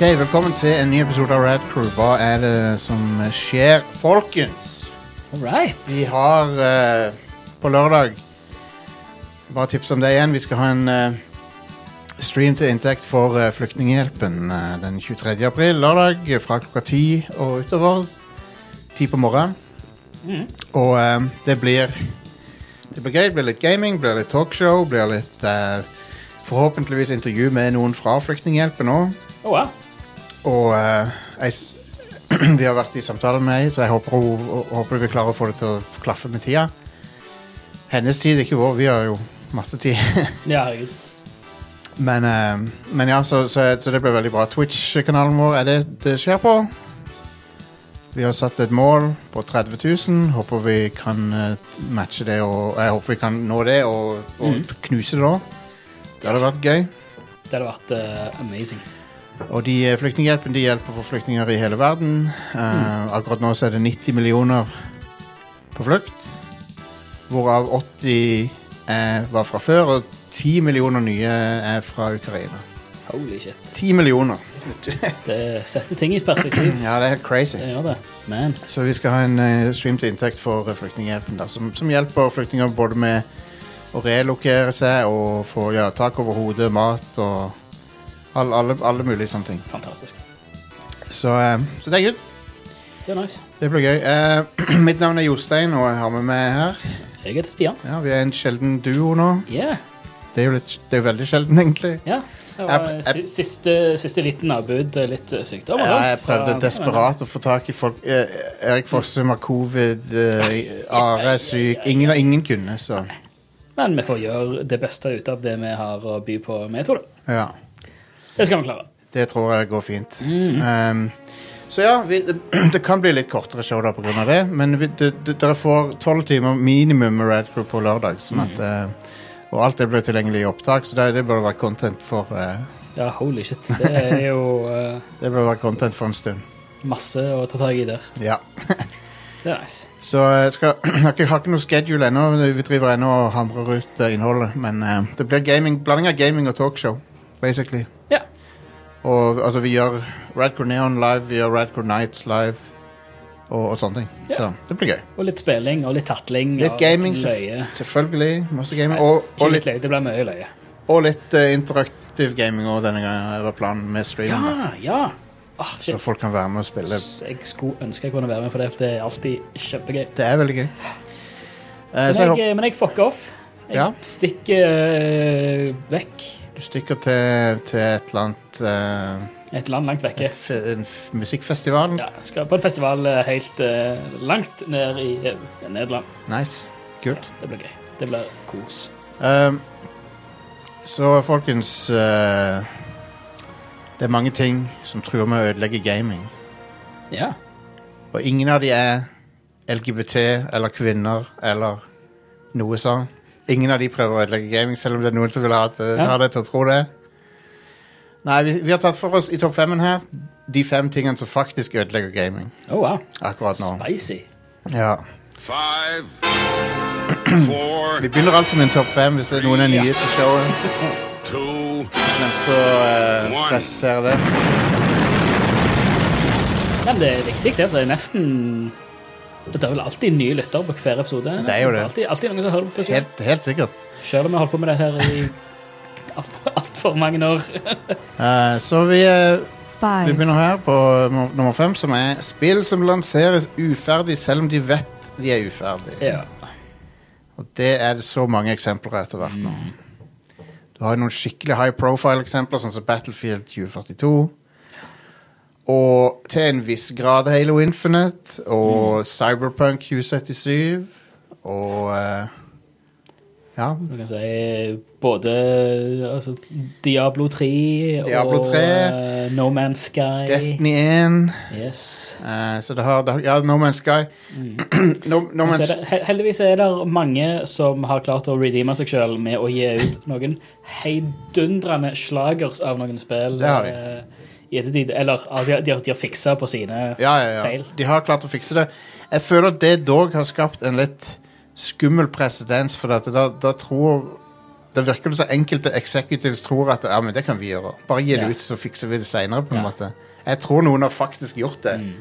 Ok, velkommen til en ny episode av Rad Crew. Hva er det som skjer, folkens? All right. Vi har eh, på lørdag Bare tips om det igjen. Vi skal ha en eh, stream til inntekt for uh, Flyktninghjelpen eh, den 23. april, lørdag, eh, fra klokka ti og utover. Ti på morgenen. Mm. Og eh, det blir Det blir gøy. Det blir litt gaming, blir litt talkshow, blir litt eh, Forhåpentligvis intervju med noen fra Flyktninghjelpen òg. Oh, wow. Og eh, jeg, vi har vært i samtale med henne, så jeg håper, hun, håper vi klarer å få det til å klaffe med tida. Hennes tid, ikke vår. Vi har jo masse tid. Ja, herregud. men, eh, men ja, så, så, så det blir veldig bra. Twitch-kanalen vår er det det skjer på. Vi har satt et mål på 30 000. Håper vi kan eh, matche det, og jeg håper vi kan nå det og, og mm. knuse det da. Det hadde vært gøy. Det hadde vært uh, amazing. Og de eh, Flyktninghjelpen de hjelper for flyktninger i hele verden. Uh, akkurat nå så er det 90 millioner på flukt. Hvorav 80 eh, var fra før, og 10 millioner nye er fra Ukraina. Holy shit. 10 millioner. Det setter ting i perspektiv. Ja, det er helt crazy. Det gjør det. Man. Så vi skal ha en uh, stream til inntekt for Flyktninghjelpen, da, som, som hjelper flyktninger både med å relokere seg og få ja, tak over hodet, mat og all, alle, alle mulige sånne ting. Fantastisk. Så, eh, så det er good. Det er nice. Det blir gøy. Eh, mitt navn er Jostein, og jeg har med meg her. Jeg heter Stian. Ja, Vi er en sjelden duo nå. Yeah. Det er jo litt, det er jo veldig sjelden, egentlig. Ja. Det var Jeg- jeg- si- siste, siste liten avbud, eh, litt eh, sykdom. og Ja, jeg prøvde Så- desperat å få tak i folk. Eh, Erik Fossum har covid, eh, Are er syk. Ingen, ingen kunne, så Men vi får gjøre det beste ut av det vi har å by på med, tror da. ja. Det skal vi klare. Det tror jeg går fint. Um, så ja, vi, det, kan bli litt kortere show da av det, men vi, det, det, dere får tolv timer minimum med Rad Crew på lørdag. Sånn at, eh, og alt det blir tilgjengelig i opptak, så det, det bør være content for uh, Ja, holy shit. Det er jo uh, Det bør være content for en stund. masse å ta tak i der. Ja. Det er nice. Så jeg skal, jeg har ikke, noe schedule ennå. Vi driver ennå og hamrer ut innholdet. Men det blir gaming, blanding av gaming og talkshow, basically. Og altså, vi gjør Radcore Neon live, vi gjør Radcore Nights live og, og sånne ting. Ja. Så det blir gøy. Og litt spilling og litt tatling. Litt og gaming, løye. selvfølgelig. Masse gaming. Nei, Og, og litt litt, løye, det blir mye løye. og litt uh, interaktiv gaming òg denne gangen. Var planen med streamen. Ja, ja. Oh, Så folk kan være med og spille. Jeg skulle ønske jeg kunne være med det, for det er alltid kjempegøy. Det er veldig gøy. Uh, Men jeg jeg, men jeg fucker off. Jeg Ja. stikker uh, vekk du stikker til, til et eller annet eh, et land langt vekke. et En musikkfestival. Ja, skal på en festival øh, helt øh, langt ned i øh, Nederland. Nice. Kult. Så Det blir gøy. Det blir kos. Um, så folkens eh, Det er mange ting som truer med å ødelegge gaming. Ja. Og ingen av de er LGBT eller kvinner eller noe sånn. Ingen av de prøver å ødelegge gaming, selv om det er noen som vil ha, det, Ja. ha det til å tro det. Nei, vi, vi har tatt for oss i topp femmen her de fem tingene som faktisk ødelegger gaming Oh, wow. akkurat nå. Spicy. Ja. Five, four, Vi begynner alltid med en topp fem hvis det er noen er nye til showet. two, Men å uh, presiserer presisere det. Ja, men det er viktig, det. Det er nesten Det er vel alltid nye lyttere på hver episode. Det er jo det. Altid, alltid noen som hører på. Helt, helt sikkert. Selv om vi har holdt på med det her i altfor alt for mange år. uh, så vi, uh, vi begynner her på nummer- nummer fem, som er spill som lanseres uferdig selv om de vet de er uferdige. ja. Og det er det så mange eksempler etter hvert nå. Du har jo noen skikkelig high profile-eksempler, sånn som Battlefield 2042. Og til en viss grad Halo Infinite og Cyberpunk 2077. Og uh, Ja. Du kan si både altså, Diablo 3 Diablo og 3, uh, No Man's Sky. Destiny 1. Yes. Uh, så det har, det har Ja, No Man's Sky. no, no Man's er det, heldigvis er det mange som har klart å redeeme seg sjøl med å gi ut noen heidundrende slagers av noen spill. Det har de. Ettertid. Eller de, de, har- de har fiksa på sine Ja, ja, ja. feil. De har klart å fikse det. Jeg føler at det dog har skapt en litt skummel presedens, for at da, da tror Det virker så enkelte executives tror at ja, men det kan vi gjøre. Bare gi det Ja. ut, så fikser vi det seinere. Ja. Jeg tror noen har faktisk gjort det. Jeg,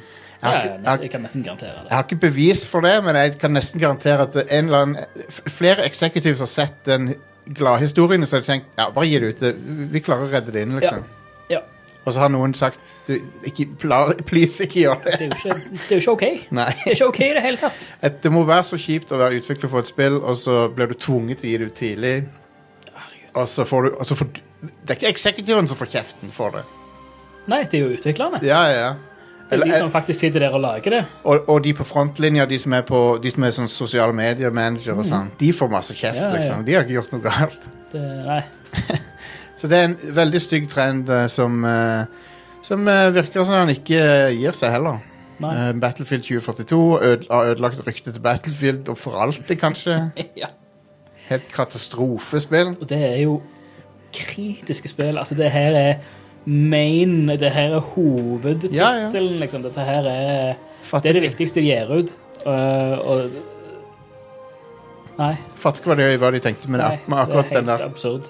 har ja, jeg, jeg kan nesten garantere det. jeg har ikke bevis for det, men jeg kan nesten garantere at en eller annen, flere executives har sett den gladhistorien og så har de tenkt ja, bare gi det ut. Vi klarer å redde det inn, liksom. Ja. Og så har noen sagt du, ikke, please, ikke gjør det. Det er jo ikke, det er jo ikke OK. Nei. Det er ikke OK i det hele tatt. Et, det må være så kjipt å være utvikler for et spill, og så blir du tvunget til å gi det ut tidlig. Og så får du og så får, Det er ikke eksekutiven som får kjeften for det. Nei, det er jo utviklerne. Ja, ja, ja. Det er de som faktisk sitter der og lager det. Og, og de på frontlinja, de som er, på, de som er sånn sosiale medier-manager og sånn, de får masse kjeft, Ja, ja. liksom. De har ikke gjort noe galt. det nei. Så det er en veldig stygg trend eh, som eh, Som eh, virker som han ikke eh, gir seg heller. nei. Eh, Battlefield 2042 øde, har ødelagt ryktet til Battlefield og for alltid, kanskje. Ja. Helt katastrofespill. Og det er jo kritiske spill. Altså, det her er main Det her er hovedtittelen, Ja, ja. liksom. Dette her er Fatter, Det er det viktigste de gir ut. Og, og Nei. fatter ikke hva de, hva de tenkte med, det, nei med akkurat det er den helt der. absurd.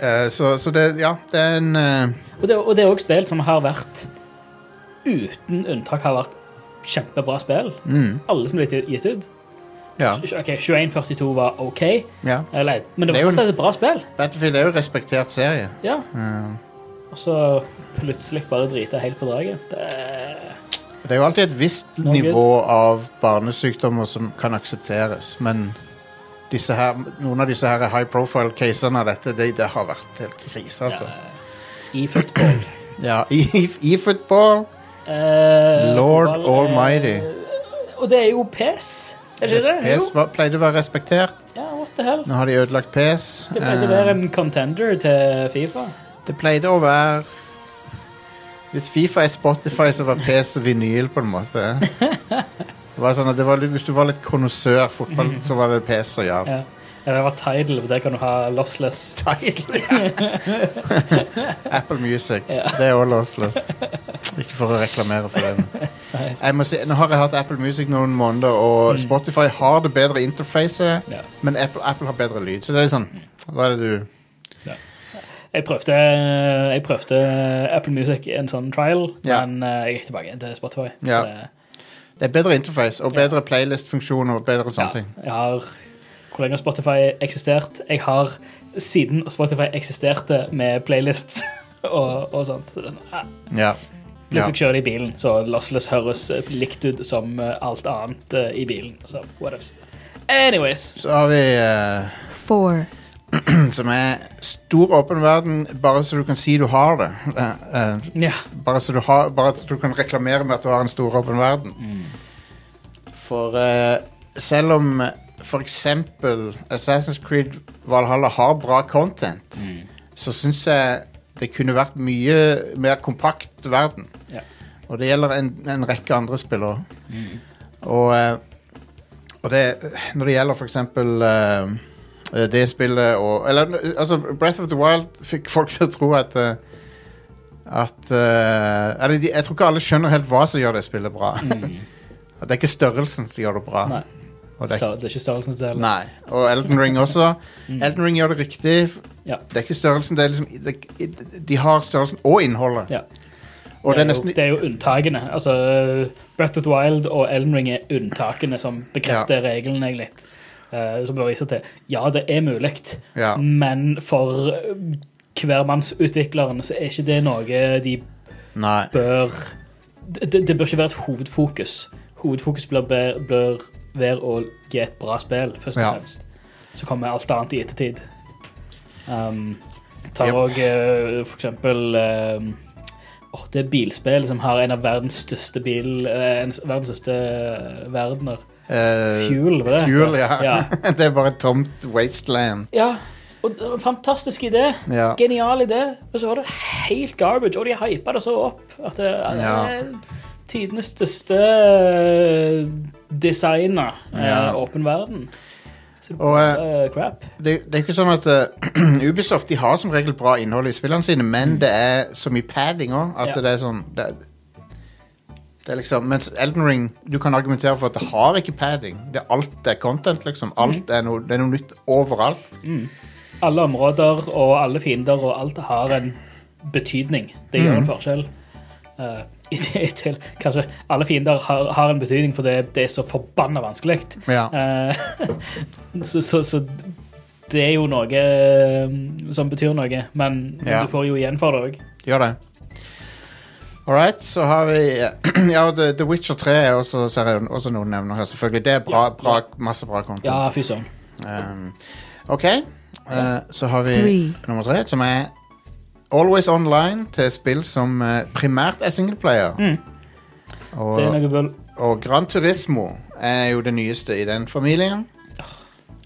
Eh, så, så det, ja, det er en uh... Og det, og det er òg spill som har vært Uten unntak har vært kjempebra spill. mm, Alle som er blitt gitt ut. Ja. Ok, 2142 var OK, ja. eller, men det Det var jo fortsatt et bra spill. Battlefield er jo en respektert serie. Ja. Eh, Og så plutselig bare drite helt på draget. Det er det er jo alltid et visst No nivå av barnesykdommer som kan aksepteres, men her, noen av disse her high profile casene av dette, det, det har vært helt krise, altså. i football. Ja, i, i, football Eh, Lord fotball, eh, almighty. og det er jo PS, er det det? PS var, pleide å være respektert. Ja, what the hell? Nå har de ødelagt PS. Det pleide å være en contender til Fifa. Det pleide å være Hvis Fifa er Spotify, så var PES vinyl, på en måte. Det var sånn at det var, litt- Hvis du var litt konnoissør fotball, så var det PC, ja. Ja. Eller det var Tidal, der kan du ha lossless. Tidal, ja. Apple Music. Det er også lossless. Ikke for å reklamere for det. Jeg må si, nå har jeg hatt Apple Music noen måneder, og Spotify har det bedre interfacet, Ja. men Apple, Apple har bedre lyd. Så det er sånn Hva er det du Jeg prøvde, jeg prøvde Apple Music i en sånn trial, Ja. men eh, jeg gikk tilbake til Spotify. Ja. Det- Det er bedre interface og bedre playlist-funksjoner og bedre sånne ja, ting. jeg har Hvor lenge har Spotify eksistert? Jeg har siden Spotify eksisterte med playlists og, og sånt. Så det er sånn, ah. Ja. Plutselig Ja. kjører de i bilen, så lossless høres likt ut som eh, alt annet eh, i bilen. Så whatevs. Anyways. Så har vi uh... four, som er stor åpen verden, bare så du kan si du har det. Uh, uh, yeah. bare, så du har, bare så du kan reklamere med at du har en stor åpen verden. For uh, selv om f.eks. for eksempel Assassin's Creed Valhalla har bra content, så syns jeg det kunne vært mye mer kompakt verden. Yeah. Og det gjelder en, en rekke andre spillere. Og, eh, og det, når det gjelder for eksempel eh, eh, det spillet og Eller altså, Breath of the Wild fikk folk til å tro at eh, at eller Jeg tror ikke alle skjønner helt hva som gjør det spillet bra. At det er ikke størrelsen som gjør det bra. Nei. Det er, Det er ikke størrelsens del. nei. Og Elden Ring også. Elden Ring gjør det riktig. Ja. Det er ikke størrelsen, det er liksom det, De har størrelsen og innholdet. Ja. Og det er jo, nesten det er jo unntakene. Altså, Breath of the Wild og Elden Ring er unntakene som bekrefter Reglene egentlig. Som bare viser til Ja, det er mulig, Ja. men for eh, hvermannsutvikleren så er ikke det noe de Nei. bør det, det bør ikke være et hovedfokus. Hovedfokus bør, bør, være å gi et bra spill, først og Ja. fremst. Så kommer alt annet i ettertid. Um, tar Yep. uh, for eksempel um, oh, Det er bilspill som har en av verdens største bil uh, en, verdens største verdener. Eh, Fuel, var det? Fuel, ja. Ja. det er bare et tomt wasteland. Ja, og fantastisk idé. Ja. Genial idé. Og så var det helt garbage, og de hypa det så opp at det, det Ja. er tidenes største designer designa Ja. åpen verden. Så det Og, eh, crap. Det, det er ikke sånn at uh, Ubisoft de har som regel bra innhold i spillene sine, men det er så mye padding òg at Mm. Det er sånn det, det er liksom, Mens Elden Ring du kan argumentere for at det har ikke padding. Det er alt er content, liksom. Mm. Alt er noe, det er noe nytt overalt. alle områder og alle fiender og alt har en betydning. Det gjør Mm. en forskjell. Uh, i det til kanskje alle fiender har, har en betydning, for det, det er så forbanna vanskelig. Ja. Uh, så, så, så det er jo noe eh, som betyr noe, men Ja. du får jo igjen for det òg. Gjør det. All right, så har vi Ja, The, The Witcher 3 er også, ser jeg også noen nevner her, selvfølgelig. Det er bra, bra, masse bra content. Ja, fy søren. Um, OK, uh, så har vi Three. nummer tre, som er Always Online til spill som uh, primært er singleplayer. Mm. Og, Det er noe bull. og Gran Turismo er jo det nyeste i den familien.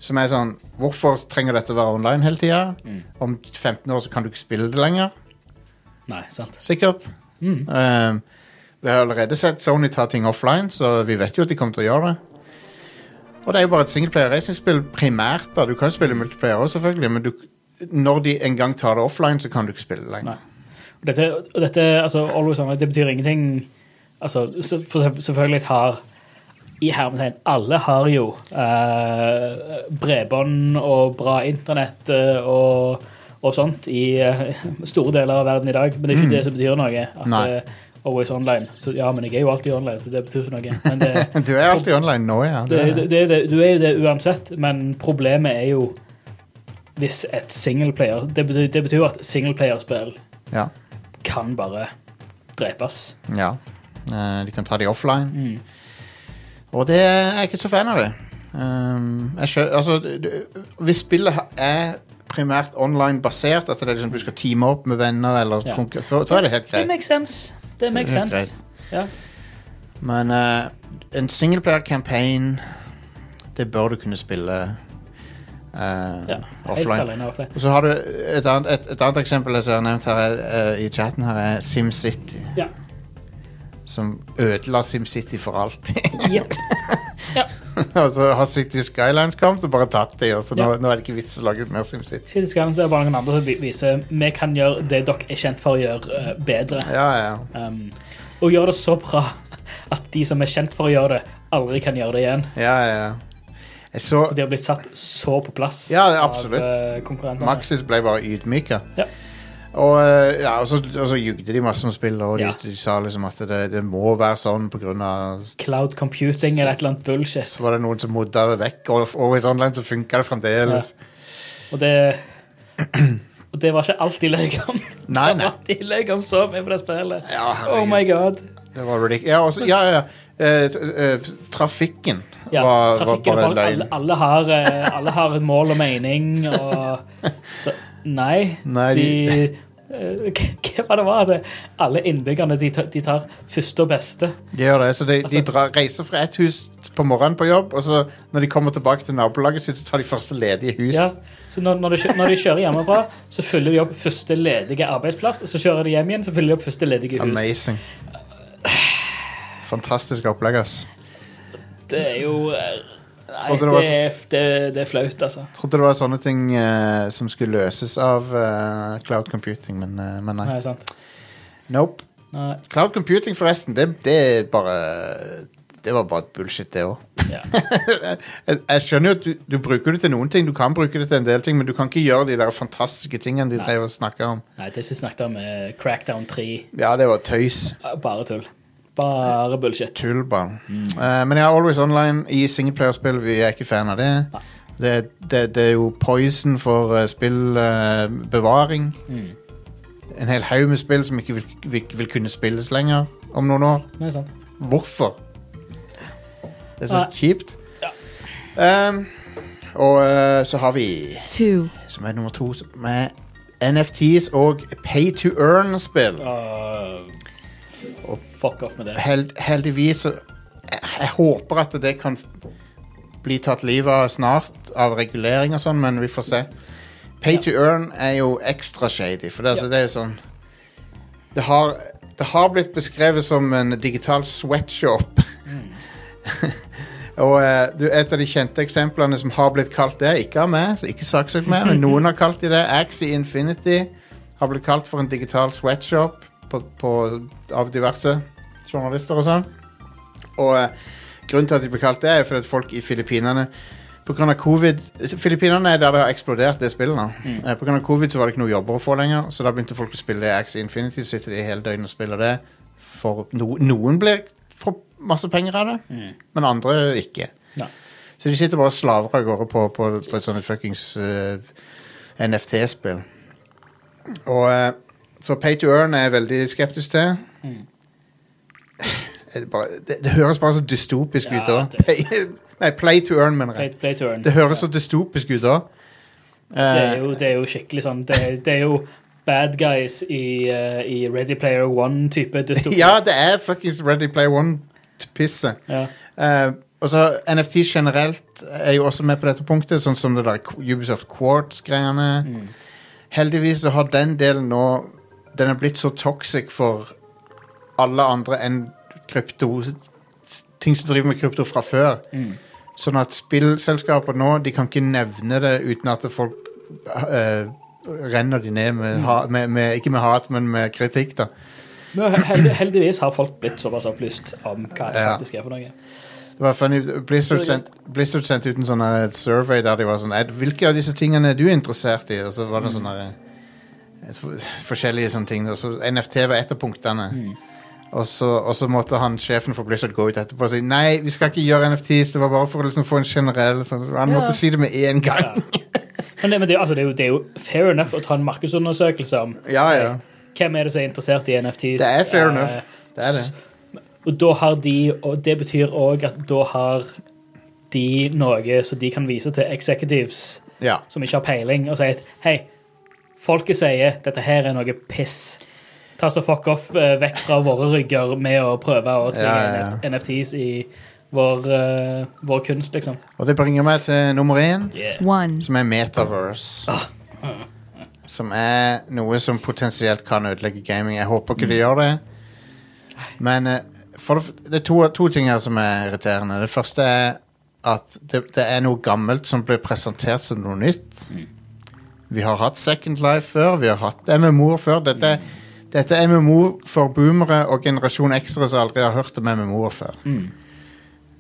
Som er sånn Hvorfor trenger dette å være online hele tida? Mm. Om 15 år så kan du ikke spille det lenger. Nei, sant. Sikkert. Mm. Um, vi har allerede sett Sony ta ting offline, så vi vet jo at de kommer til å gjøre det. Og det er jo bare et singleplayer racingspill primært. da Du kan jo spille multiplayer også, selvfølgelig, men du, når de en gang tar det offline, så kan du ikke spille lenger. Og dette, og dette altså, always det betyr ingenting altså, for Selvfølgelig har i hermetegn alle har jo eh, bredbånd og bra internett eh, og, og sånt i eh, store deler av verden i dag, men det er ikke det som betyr noe. At Nei. er always online. Så, ja, men jeg er jo alltid online, så det betyr ikke noe. Men det, Du er alltid online nå, ja. det, det, du er jo det uansett, men problemet er jo hvis et singleplayer det betyr, det betyr at singleplayerspill ja. kan bare drepes. ja. Eh, de kan ta de offline. Mm. Og det er jeg ikke så fan av det. Um, jeg skjø altså, hvis spillet er primært online-basert, at det er liksom, du skal teame opp med venner, eller Ja. så, så er det helt greit. Det makes sense. Det makes sense. Ja. Men uh, en singleplayer-campaign, det bør du kunne spille uh, ja. Offline. Og så har du et annet, et, et annet eksempel jeg ser nevnt her er, eh, i chatten, her er SimCity. Ja. Som ødela SimCity for alltid. Yep. Ja. og så har City Skylines kommet og bare tatt de, og så nå, nå er det ikke vits å lage mer SimCity. City Skylines er bare noen andre som viser vi kan gjøre det dere er kjent for å gjøre, uh, bedre. Ja, ja. Um, og gjøre det så bra at de som er kjent for å gjøre det, aldri kan gjøre det igjen. ja, ja, så De har blitt satt så på plass Ja, absolutt. av uh, konkurrentene. Maxis ble bare ydmyka. Ja. Og, eh, ja, og, så, og så jugde de masse om spillet, og de, Ja. de sa liksom at det, det må være sånn på grunn av Cloud computing eller et eller annet bullshit. Så var det noen som modda det vekk, og Always Online så funka det fremdeles. Og det Og det var ikke alt de løy om. Nei, nei. De løy om så mye på det spillet. Ja, Oh my god. Det var ridic- Ja, også, ja, ja. Eh, t- eh, trafikken Ja, var, var trafikken bare for løgn. alle, alle, har, eh, alle har et mål og mening, og så Nei, Nei, de, de- eh, Hva det var? det? alle innbyggerne de tar, de tar første og beste. De gjør det, så de, de Altså- drar, reiser fra ett hus på morgenen på jobb, og så når de kommer tilbake til nabolaget sitt, så tar de første ledige hus. Ja. Så når, når, de, når de kjører hjemmefra, så fyller de opp første ledige arbeidsplass. Så kjører de hjem igjen, så fyller de opp første ledige hus. Amazing. Fantastisk opplegg, ass. Det er jo eh, Nei, det var er, det, det er flaut, altså. Trodde det var sånne ting eh, som skulle løses av eh, cloud computing, men, eh, men nei. Nei, sant. Nope. Nei. Cloud computing, forresten, det, det er bare Det var bare bullshit, det òg. Ja. jeg, jeg skjønner jo at du, du bruker det til noen ting, du kan bruke det til en del ting, men du kan ikke gjøre de der fantastiske tingene de Nei. drev og snakka om. Nei, det som snakket om, er Crackdown 3. Ja, det var tøys. Bare tull. Bare bullshit. Tullball. Uh, men ja, Always Online i singleplayerspill, vi er ikke fan av det. Det, det, det er jo poison for uh, spillbevaring. Mm. En hel haug med spill som ikke vil, vil, vil kunne spilles lenger om noen år. Det er sant. Hvorfor? Det er så Nei. kjipt. Ja. Um, og eh, så har vi, two, som er nummer to, som er NFTs og pay to earn-spill. og fuck off med det. Held, heldigvis så jeg, jeg håper at det kan bli tatt livet av snart av regulering og sånn, men vi får se. Pay Ja. to earn er jo ekstra shady, for det, Ja. det er jo sånn det har, det har blitt beskrevet som en digital sweatshop. og eh, du, et av de kjente eksemplene som har blitt kalt det, ikke av meg, så ikke saksøk meg, men noen har kalt de det. Axie Infinity har blitt kalt for en digital sweatshop på, på, av diverse journalister og sånn. Og eh, grunnen til at de ble kalt det, er fordi at folk i Filippinene av covid Filippinene er der det har eksplodert, det spillet. nå. Eh, På grunn av covid så var det ikke noe jobber å få lenger, så da begynte folk å spille Axe Infinity. Så sitter de hele døgnet og spiller det. For no, noen blir får masse penger av det, men andre ikke. Ja. Så de sitter bare og slaver av gårde på, på, på et sånt fuckings uh, NFT-spill. Og eh, Så Pay to Earn er jeg veldig skeptisk til. Mm. det, bare, det, det høres bare så dystopisk Ja, ut da. Pay, nei, Play to Earn, mener jeg. play to earn. Det høres så dystopisk ut da. Det er Eh, jo, det er jo skikkelig sånn Det, det er jo bad guys i, uh, i Ready Player One-type dystopi. ja, det er fuckings Ready Player One-pisset. Ja. Uh, og så NFT generelt er jo også med på dette punktet, sånn som det der Ubisoft Quartz-greiene. Heldigvis så har den delen nå Den er blitt så toxic for alle andre enn krypto ting som driver med krypto fra før. Sånn at spillselskaper nå De kan ikke nevne det uten at folk uh, renner de ned med, ha, med, med Ikke med hat, men med kritikk, da. Heldigvis har folk blitt såpass opplyst om hva det Ja. faktisk er for noe. Det var funny, Blizzard, sendt, Blizzard sendte ut en sånn survey der de var sånn «Ed, Hvilke av disse tingene er du interessert i? Og så var det sånn her, eh, så- forskjellige sånne ting. Og så NFT var et av punktene. Og, så, og så måtte han, sjefen for Blizzard gå ut etterpå og si nei, vi skal ikke gjøre NFTs. Det var bare for å liksom få en generell sånn. Han Ja. måtte si det med én gang. Ja. Men, det, men det, altså, det, er jo, det er jo fair enough å ta en markedsundersøkelse om Ja, ja. hvem er det som er interessert i NFTs. Det er fair Eh, enough. Det er det. Og da har de, og det betyr òg at da har de noe som de kan vise til executives Ja. som ikke har peiling, og si at hei, folket sier dette her er noe piss. Ta så fuck off eh, vekk fra våre rygger med å prøve å tvinge Ja, ja, ja. NFTs i vår, eh, vår kunst, liksom. Og det bringer meg til nummer én. One. som er Metaverse. Som er noe som potensielt kan ødelegge gaming. Jeg håper ikke det gjør det. Men eh, for det, f- det er to, to ting her som er irriterende. Det første er at det, det er noe gammelt som blir presentert som noe nytt. Vi har hatt Second Life før, vi har hatt MMO-er før. Dette, dette er MMO for boomere og generasjon X-ere som aldri har hørt om MMO-er før.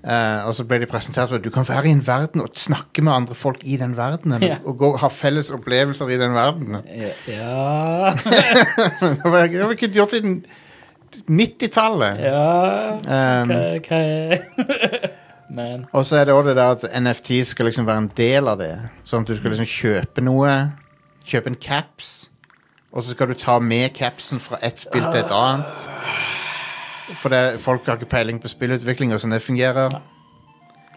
Uh, og så ble de presentert for at du kan være i en verden og snakke med andre folk i den verdenen. Ja. Og gå, ha felles opplevelser i den verdenen. Ja Det var ikke gjort siden 90-tallet. Ja Um, okay, hva Men og så er det også det der at NFT skal liksom være en del av det. Sånn at du skal liksom kjøpe noe. Kjøpe en caps. Og så skal du ta med capsen fra ett spill til et annet. For det, folk har ikke peiling på spillutvikling og sånn det fungerer.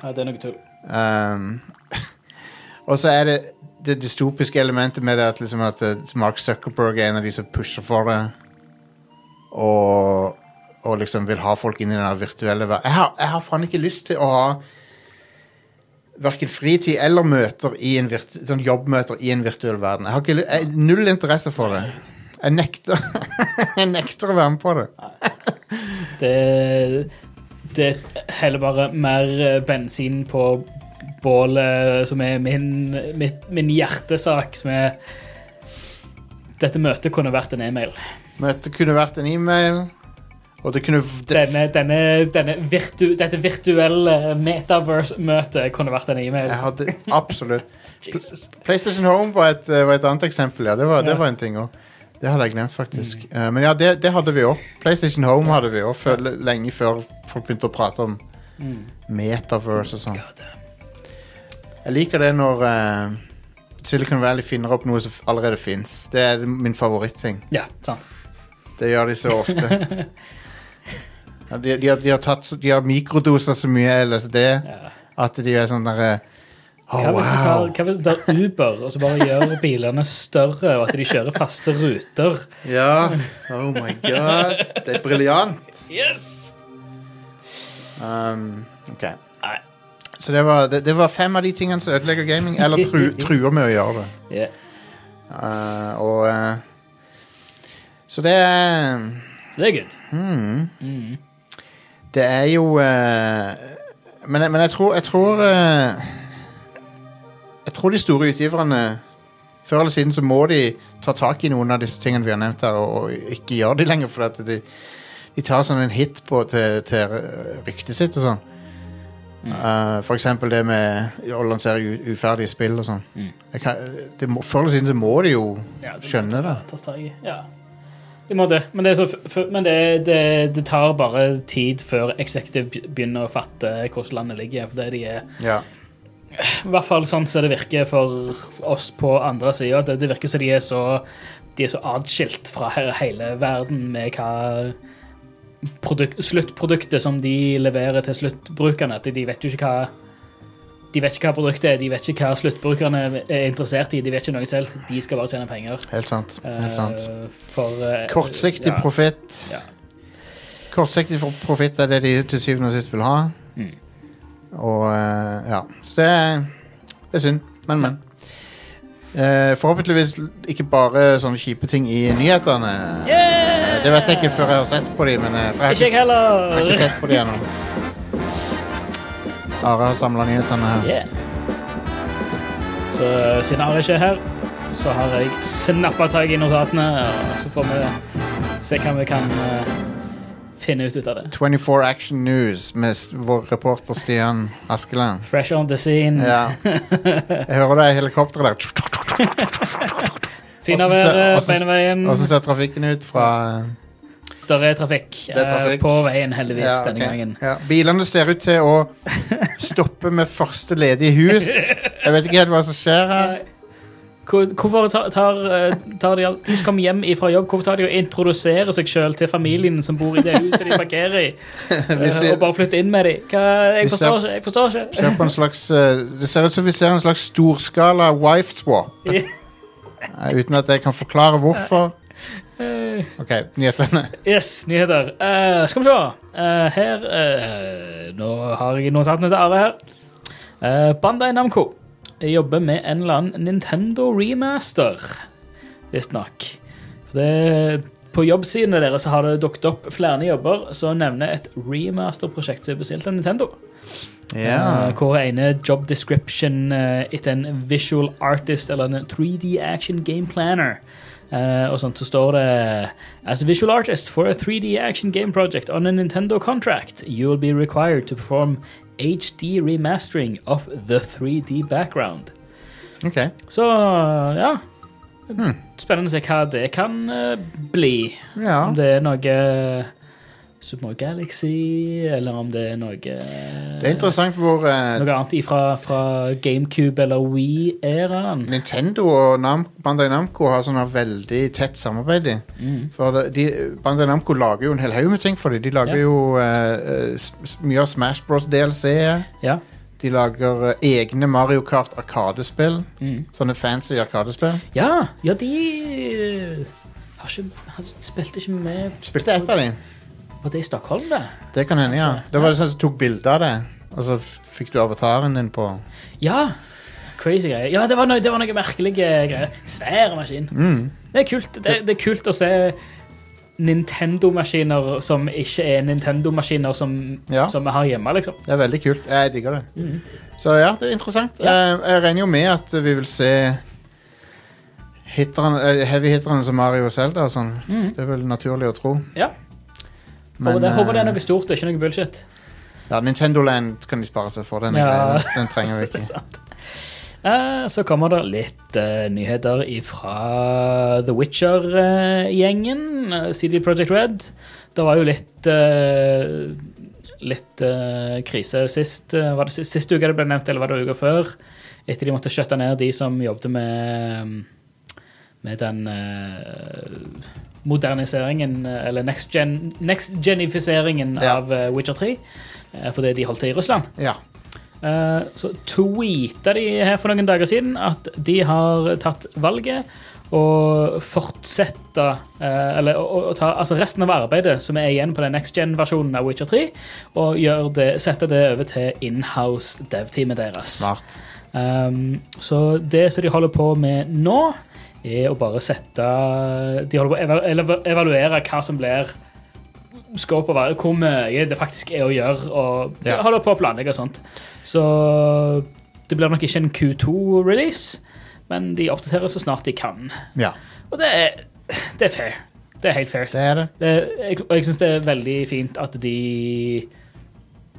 ja, det er noe tull. Um, og så er det det dystopiske elementet med det at, liksom at eh, Mark Zuckerberg er en av de som pusher for det. Og, og liksom vil ha folk inn i den virtuelle verden. Jeg, har- jeg har faen ikke lyst til å ha Verken fritid eller møter i en virtu sånn jobbmøter i en virtuell verden. Jeg har ikke, ly- jeg, null interesse for det. Jeg nekter Jeg nekter å være med på det. Det, det heller bare mer eh, bensin på bålet som er min, mitt, min hjertesak, som er Dette møtet kunne vært en e-mail. Møtet kunne vært en e-mail, kunne det, Denne, denne, denne virtu, dette virtuelle metaverse-møtet kunne vært en e-mail. Hadde absolutt. PlayStation Home var et, eh, var et annet eksempel, ja. Det var, det var en ting òg. Det hadde jeg glemt, faktisk. Eh, men ja, det, det hadde vi òg. PlayStation Home hadde vi òg, lenge før folk begynte å prate om metaverse og sånn. Jeg liker det når uh, Silicon Valley finner opp noe som allerede fins. Det er min favoritting. Ja, sant. Det gjør de så ofte. Ja, de, de, har, de, har tatt, så- de har mikrodoser så mye LSD Ja. at de er sånn derre oh, Hva hvis vi tar, wow. hva hvis vi tar Uber og så bare gjør bilene større, og at de kjører faste ruter? Ja. Oh my god. Det er briljant. Yes! Um, ok. Nei. Så det var, det, det var fem av de tingene som ødelegger gaming, eller tru, truer med å gjøre det. Ja. Uh, og uh, Så det er Så det er good. hmm, Det er jo uh, men, jeg- men jeg tror Jeg tror uh, Jeg tror de store utgiverne Før eller siden så må de ta tak i noen av disse tingene vi har nevnt her, og, og ikke gjøre de lenger, for at de, de tar sånn en hit på, til, til ryktet sitt og sånn. Eh, for eksempel det med å lansere u uferdige spill og sånn. Mm. Det Før eller siden så må de jo Ja, det skjønne det. Ta, ta, ta, Ja. De må det. Men, det, så, men det, det, det tar bare tid før Executive begynner å fatte hvordan landet ligger. For det de er Ja. I hvert fall sånn som det virker for oss på andre sida. Det, det virker som de er så De er så atskilt fra hele verden med hva produkt, sluttproduktet som de leverer til sluttbrukerne. At de vet jo ikke hva de vet ikke hva produktet er, de vet ikke hva sluttbrukerne er interessert i. De vet ikke noe selv. De skal bare tjene penger. Helt sant. Helt sant. Eh, For uh, Kortsiktig ja, profitt. Ja. Kortsiktig profitt er det de til syvende og sist vil ha. Mm. Og uh, ja. Så det er, det er synd. Men, men. Uh, forhåpentligvis ikke bare sånne kjipe ting i nyhetene. Yeah! Det vet jeg ikke før jeg har sett på dem, men Ikke jeg heller. jeg har ikke sett på de ennå. Are har samla nyhetene her. Yeah. Så eh, siden Are ikke er her, så har jeg snappa tak i notatene, og så får vi se hva vi kan uh, finne ut ut av det. 24 Action News med vår reporter Stian Askeland. Fresh on the scene. Ja. Jeg hører deg i helikopter der. Ser- været, hvordan- beina veien. Åssen ser trafikken ut fra Der er trafikk, Det er trafikk. eh, på veien, heldigvis, Ja, denne gangen. Ja. Bilene ser ut til å stoppe med første ledige hus. Jeg vet ikke helt hva som skjer her. Hvorfor tar, tar, eh, tar de, de som kommer hjem fra jobb, hvorfor tar de og introduserer seg selv til familien som bor i det huset de parkerer i, eh, ser, og bare flytter inn med dem? Jeg forstår. Jeg forstår ikke. ser slags Det ser ut som vi ser en slags storskala wife swap. Ja. Uten at jeg kan forklare hvorfor. Eh, OK, nyhetene. Yes, nyheter. Uh, skal vi se. Uh, her Nå har jeg notatene til Are her. Bandai Namco jobber med en eller annen Nintendo remaster, visstnok. På jobbsidene deres så har det dukket opp flere jobber som nevner et remaster-prosjekt som er bestilt av Nintendo. Yeah. Uh, hvor ene job description uh, etter en visual artist eller en 3D action game planner. Eh, og sånt så står det As a visual artist for a 3D action game project on a Nintendo contract, you will be required to perform HD remastering of the 3D background. OK. Så ja. Spennende å se hva det kan eh, bli. Ja. Om det er noe Super Mario Galaxy, eller om det er noe Det er interessant hvor eh, noe annet ifra, fra GameCube eller Wii-æraen. Nintendo og Nam Bandai Namco har sånn veldig tett samarbeid. Mm. For det, de, Bandai Namco lager jo en hel haug med ting for dem. De lager Ja. jo eh, eh, mye av Smash Bros. DLC. Ja. De lager eh, egne Mario Kart Arkadespill. Mm. Sånne fancy Arkadespill. ja, ja, de eh, har ikke, har, spilte ikke med Spilte ett av dem. Var det i Stockholm, det? Det kan hende, ja. Kanskje. Det var det sånn som tok bilde av det, og så fikk du avataren din på Ja! Crazy greier. Ja, det var, noe, det var noe merkelige greier. Svær maskin. mm. Det er kult. Det, det er kult å se Nintendo-maskiner som ikke er Nintendo-maskiner som, Ja. som vi har hjemme, liksom. Det er veldig kult. Jeg digger det. Mm. Så ja, det er interessant. Ja. jeg regner jo med at vi vil se hitteren, eh, heavy-hitterne som Mario og Zelda og sånn. Mm. Det er vel naturlig å tro. Ja. Men, håper, det, håper det er eh, noe stort og ikke noe bullshit. Ja, Nintendo Land kan de spare seg for. Den, Ja. den, den trenger vi ikke. Eh, så kommer det litt uh, nyheter fra The Witcher-gjengen, uh, CD Project Red. Det var jo litt litt krise sist. var det sist, sist uke det ble nevnt, eller var det uka før? Etter de måtte skjøtte ned de som jobbet med med den moderniseringen, eh, eller next gen- next-genifiseringen Ja. av eh, Witcher 3, eh, fordi de holdt til i Russland. Ja. Så tweeta de her for noen dager siden at de har tatt valget å fortsette Eller å, ta altså resten av arbeidet som er igjen på den next gen-versjonen av Witcher 3, og det, sette det over til inhouse dev-teamet deres. Smart. Um, så det som de holder på med nå, er å bare sette De holder på å evaluere hva som blir scope over hvor mye det faktisk er å gjøre, og Ja. holder på å planlegge og sånt. Så det blir nok ikke en Q2-release, men de oppdaterer så snart de kan. Ja, Og det er, det er fair. Det er helt fair. det er det. Det, jeg, og jeg syns det er veldig fint at de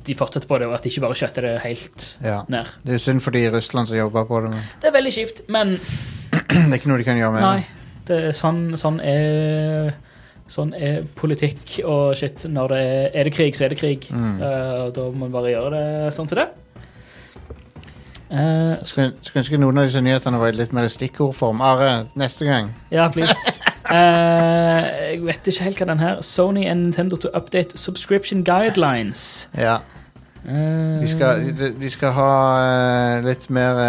de fortsetter på det, og at de ikke bare skjøtter det helt Ja. ned. Det er synd for de i Russland som jobber på det, men Det er veldig kjipt, men det er ikke noe de kan gjøre med nei. Det er sånn, sånn er Sånn er politikk og shit. Når det er, er det krig, så er det krig. Mm. Uh, da må man bare gjøre det sånn til det. Uh. Skulle skulle ønske noen av disse nyhetene var i litt mer stikkordform. Are, neste gang. Ja, please. Eh, jeg vet ikke helt hva den her Sony and Nintendo to update subscription guidelines. Ja. Uh, De skal, de, de skal ha eh, litt mer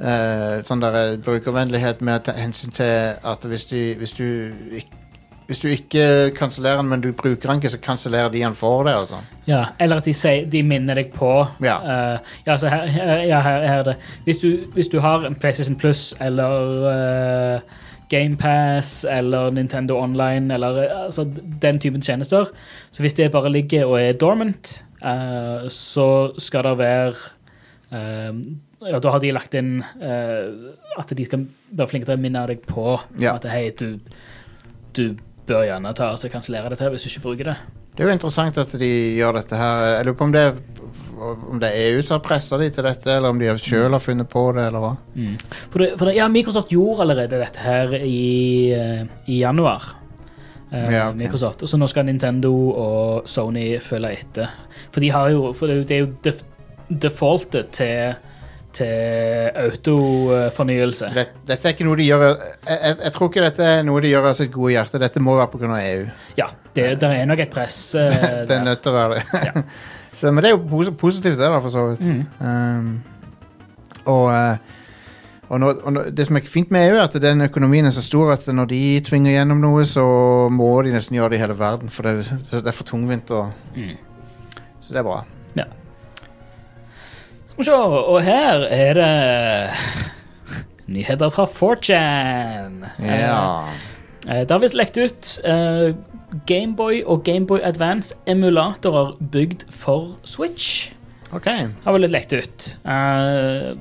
eh, sånn der eh, brukervennlighet med hensyn til at hvis, du, hvis du hvis du ikke kansellerer den, men du bruker den ikke, så kansellerer de den for deg. sånn. Ja, eller at de, sier, de minner deg på Ja. uh, ja, så her, ja, her, her er det. Hvis du, hvis du har en PlayStation Plus eller uh, GamePass eller Nintendo Online eller altså, den typen tjenester, så hvis det bare ligger og er dormant, uh, så skal det være ja, Da har de lagt inn eh, at de skal være flinke til å minne deg på Ja. at hei, du, du bør gjerne ta og kansellere dette hvis du ikke bruker det. Det er jo interessant at de gjør dette her. Jeg lurer på om det om det er EU som har pressa de til dette, eller om de sjøl har funnet på det, eller hva. For det, for det, ja, Microsoft gjorde allerede dette her i, eh, i januar. Eh, Ja, okay. Microsoft. Så nå skal Nintendo og Sony følge etter. For de har jo For det, det er jo def, defaultet til, til autofornyelse. Dette, dette er ikke noe de gjør jeg, jeg, jeg tror ikke dette er noe de gjør av sitt gode hjerte. Dette må være pga. EU. Ja, det, det er nok et press Uh, det er nødt til å være det. så, men det er jo pos positivt, det, da, for så vidt. Um, og eh, og, nå, og nå, det som er fint med EU, er at den økonomien er så stor at når de tvinger gjennom noe, så må de nesten gjøre det i hele verden. For det, det er for tungvint. Og, Mm. Så det er bra. Ja. Skal vi se, og her er det nyheter fra 4chan. Ja. Eh, Det har visst lekt ut eh, Gameboy og Gameboy Advance emulatorer bygd for Switch. OK. Har vel lekt ut eh,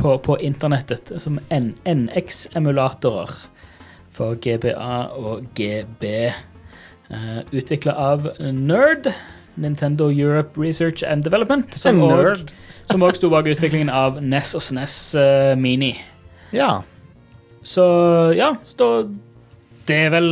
på, på internettet som NX-emulatorer for GBA og GB. Uh, Utvikla av Nerd, Nintendo Europe Research and Development, som òg sto bak utviklingen av NES og SNES uh, Mini. Ja. Så ja, så det er vel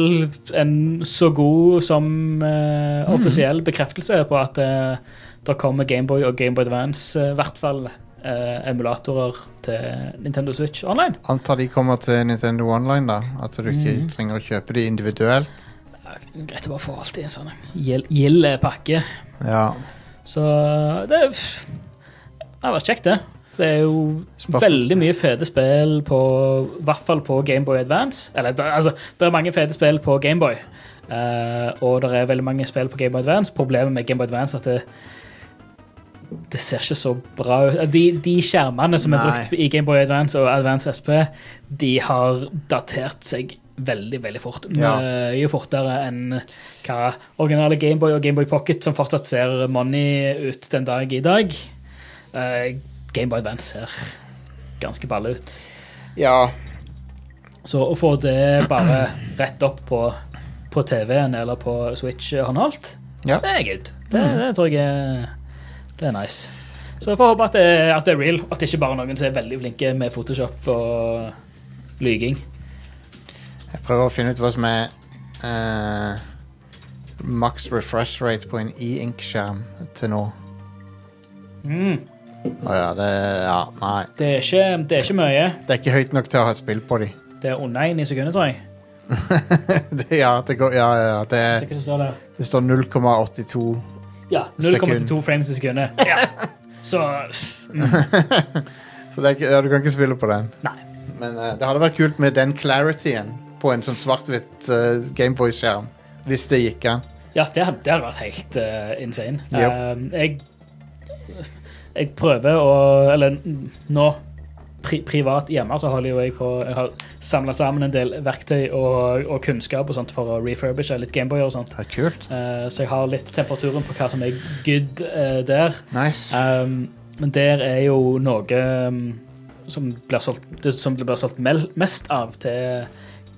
en så god som uh, offisiell bekreftelse på at uh, det kommer Gameboy og Gameboy Advance, eh, i hvert fall eh, emulatorer til Nintendo Switch online. Antar de kommer til Nintendo Online, da. At du ikke mm. trenger å kjøpe de individuelt. Greit å bare få alt i en sånn gild pakke. Ja. Så det, det har vært kjekt, det. Det er jo Spørsmål- veldig mye fete spill på I hvert fall på Gameboy Advance. Eller altså, det er mange fete spill på Gameboy. Uh, og det er veldig mange spill på Gameboy Advance. Problemet med Gameboy Advance er at det, det ser ikke så bra ut. De, de skjermene som er brukt i Gameboy Advance og Advance SP, de har datert seg veldig, veldig fort. Ja. Mye fortere enn hva originale Gameboy og Gameboy Pocket, som fortsatt ser money ut den dag i dag. Uh, Gameboy Advance ser ganske balle ut. ja. Så å få det bare rett opp på, på TV-en eller på Switch håndholdt, Ja. det er good. Det, det tror jeg er, det er nice. Så jeg får håpe at det, at det er real, at det ikke bare er noen som er veldig flinke med Photoshop og lyging. Jeg prøver å finne ut hva som er eh, max refresh rate på en e-ink-skjerm til nå. Mm. Å ja, det Ja, nei. Det, er ikke, det er ikke mye. Det er ikke høyt nok til å ha et spill på de. Det er under én i sekundet, tror jeg. det, ja, det går Ja, ja, ja. Det, det står der. det står 0,82 Ja, 0,82 frames i sekundet. Ja. Så Så det er ikke, ja, du kan ikke spille på den. Nei. Men eh, det hadde vært kult med den clarityen på en sånn svart-hvitt uh, Gameboy-skjerm. Hvis det gikk an. Ja, det hadde, det hadde vært helt uh, insane. Yep. Um, jeg, jeg prøver å Eller nå, pri, privat hjemme, så holder jo jeg på Jeg har samla sammen en del verktøy og, og kunnskap og sånt for å refurbishe litt Gameboy og sånt. Det er kult. Eh, så jeg har litt temperaturen på hva som er good der. Nice. Um, men der er jo noe um, som blir solgt, som blir solgt mest av til,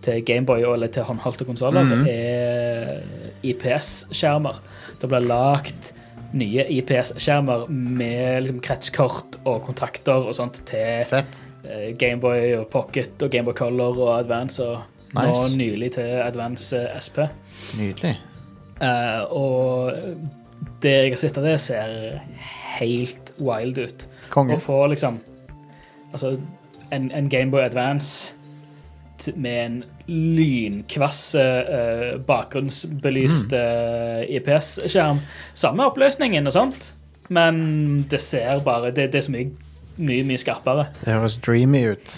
til Gameboy eller til håndholdte konsoller, Mhm. det er IPS-skjermer. Det blir lagt nye IPS-skjermer med liksom, kretskort og kontakter og sånt til Fett. eh, Gameboy og Pocket og Gameboy Color og Advance, og nå nylig til Advance eh, SP. Nydelig. Uh, og det jeg har sett av det, ser helt wild ut. Konge. Å få liksom Altså, en, en Gameboy Advance med en lynkvass uh, bakgrunnsbelyst uh, IPS-skjerm. Samme oppløsningen og sånt, men det ser bare Det, det er så mye, mye, mye skarpere. Det høres dreamy ut.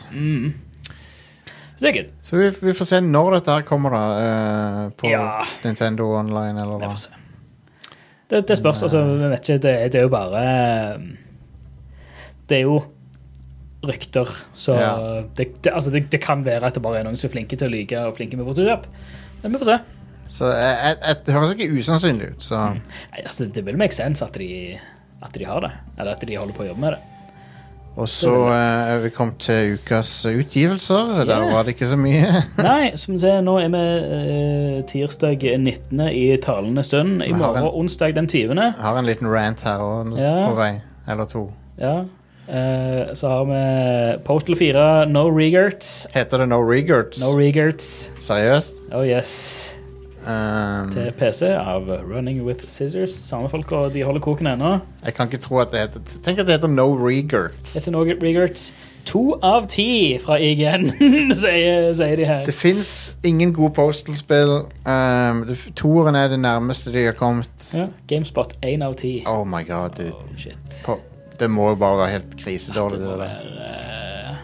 Så det er good. Så vi, vi får se når dette her kommer, da. Uh, på Ja. Nintendo Online, eller Vi hva. får se. Det, det spørs. Altså, vi vet ikke. Det, det er jo bare eh, Det er jo rykter, så Ja. det, det, altså, det, det kan være at det bare er noen som er flinke til å lyve og flinke med Photoshop. Men vi får se. Så jeg, jeg, jeg, det høres ikke usannsynlig ut, så Nei, altså, det vil make sense at de, at de har det. Eller at de holder på å jobbe med det. Og så eh, er vi kommet til ukas utgivelser. Der var det ikke så mye. Nei, som vi ser, nå er vi eh, tirsdag 19. i talende stund. I morgen, en- onsdag den 20. Jeg har en liten rant her òg Ja. på vei. Eller to. Ja. Eh, så har vi Postal 4, No Regerts. Heter det No Regerts? No Regerts. Seriøst? Oh yes. Um, Til PC av Running With Scissors. Samme folk, og de holder koken ennå. jeg kan ikke tro at det heter Tenk at det heter No Regerts. Heter No Regerts. To av ti fra IGN, sier, sier de her. Det fins ingen gode Postal-spill. Um, Toeren er det nærmeste de har kommet. Ja. Gamespot én av ti. Oh my god, dude. Oh, shit. På, det må jo bare være helt krisedårlig. Det være eh,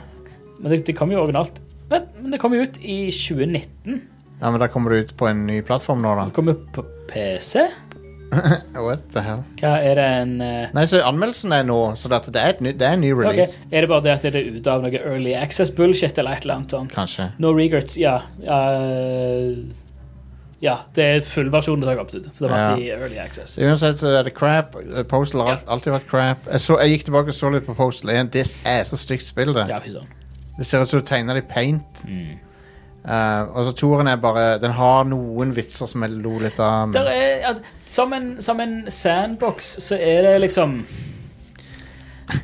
Men det, det kom jo originalt. Men, men det kom jo ut i 2019. Ja, men da kommer det ut på en ny plattform nå, da. Det kommer på PC. What the hell? Hva er det en uh... Nei, så anmeldelsen er nå, så det, det, er, ny, det er en ny release. release. Er det bare det at det er ute av noe early access bullshit eller et eller annet sånt? Kanskje. No regrets, ja. ja, ja, det er fullversjonen det har kommet ut. For det har vært i early access. Uansett så er det crap. Postal har alltid vært crap. Jeg, så, jeg gikk tilbake og så litt på Postal 1. Det er så stygt spill, det. Ja, fy søren. Det ser ut som du tegner det i paint. Eh, og så Toren er bare Den har noen vitser som jeg lo litt av. Der Men, er, altså, som, en, som en sandbox så er det liksom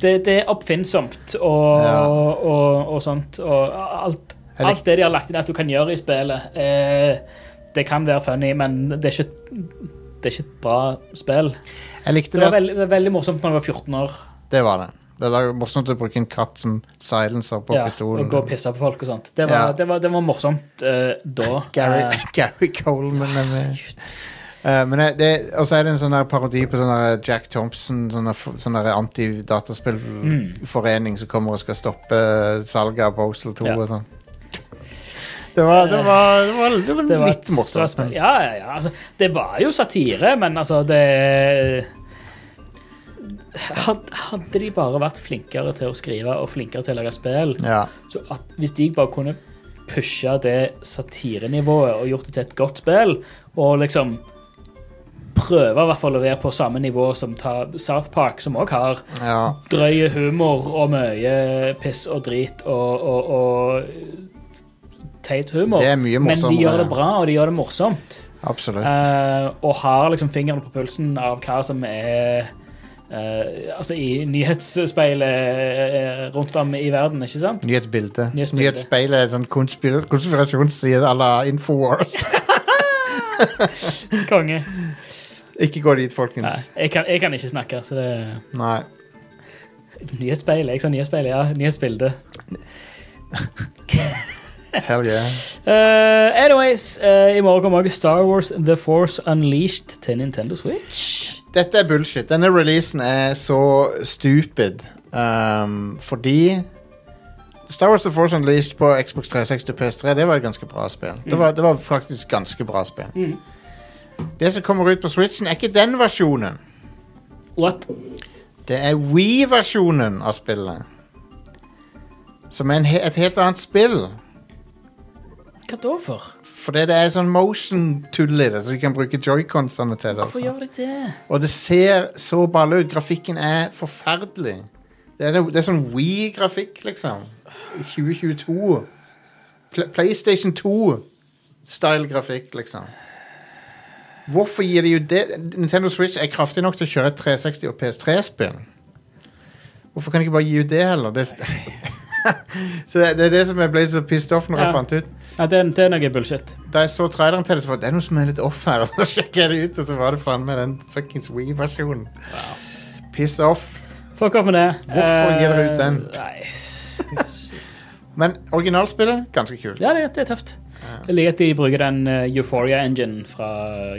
Det, det er oppfinnsomt og, Ja. og, og sånt. Og alt, alt det de har lagt inn at du kan gjøre i spillet, eh, det kan være funny, men det er ikke, det er ikke et bra spill. jeg likte Det det. var veldig, det var veldig morsomt når jeg var 14 år. Det var det. Det var morsomt å bruke en katt som silencer på Ja, pistolen. og gå og pisse på folk og sånt. Det var, Ja. det var, det var morsomt uh, da. Gary, uh, Gary Coleman er med. Uh, men det- det, og så er det en sånn parodi på sånn Jack Thompson, sånn antidataspillforening mm. som kommer og skal stoppe salget av Postal 2 Ja. og sånn. Det var, det var, det var, det var litt morsomt. Ja, ja, ja. Altså, det var jo satire, men altså, det Hadde de bare vært flinkere til å skrive og flinkere til å lage spill, Ja. så hvis de bare kunne pushe det satirenivået og gjort det til et godt spill, og liksom prøve i hvert fall å være på samme nivå som South Park, som òg har ja. drøy humor og mye piss og drit og, og, og teit humor. Men de gjør det bra, og de gjør det morsomt. Absolutt. Uh, og har liksom fingeren på pulsen av hva som er Uh, Altså i nyhetsspeilet uh, rundt om i verden, ikke sant? Nyhetsbilde. Nyhetsbilde. Nyhetsspeilet er sånn konspir konspirasjonsside à la Infowars. Konge. Ikke gå dit, Nei, folkens. jeg, kan, jeg kan ikke snakke, så det Nei. Nyhetsspeilet. Jeg sa nyhetsspeilet, ja. Nyhetsbilde. Hell yeah. Uh, anyways, uh, i morgen kommer også Star Wars The Force Unleashed til Nintendo Switch. Dette er bullshit. Denne releasen er så stupid um, fordi Star Wars The Force Unleashed på Xbox 360 og PS3 Det var et ganske bra spill. Det, var, det var faktisk ganske bra spill. Mm. Det som kommer ut på Switchen, er ikke den versjonen. What? Det er Wii-versjonen av spillet. Som er he- et helt annet spill. Hva da for? Fordi det er sånn motion-tull i det, så du kan bruke joyconsene til det. Hvorfor altså. gjør de det? Og det ser så balle ut. Grafikken er forferdelig. Det er, det er sånn Wii-grafikk, liksom. I 2022. Pl PlayStation 2-style grafikk, liksom. Hvorfor gir de jo det? Nintendo Switch er kraftig nok til å kjøre 360 og PS3-spill. Hvorfor kan de ikke bare gi ut det heller? Det, så det, det er det som jeg ble så pissed off når jeg fant ut. Ja, det, er- det er noe bullshit. Da jeg så traileren til det, så var det, det er noe som er litt off her. Og så sjekket jeg det ut, og så var det faen meg den fuckings Wii-versjonen. Piss off. Fuck off med det. Hvorfor gir dere ut den? Eh, Nei. s- Men originalspillet, ganske kult. Ja, det, det er tøft. Jeg liker at de bruker den uh, Euphoria-engine fra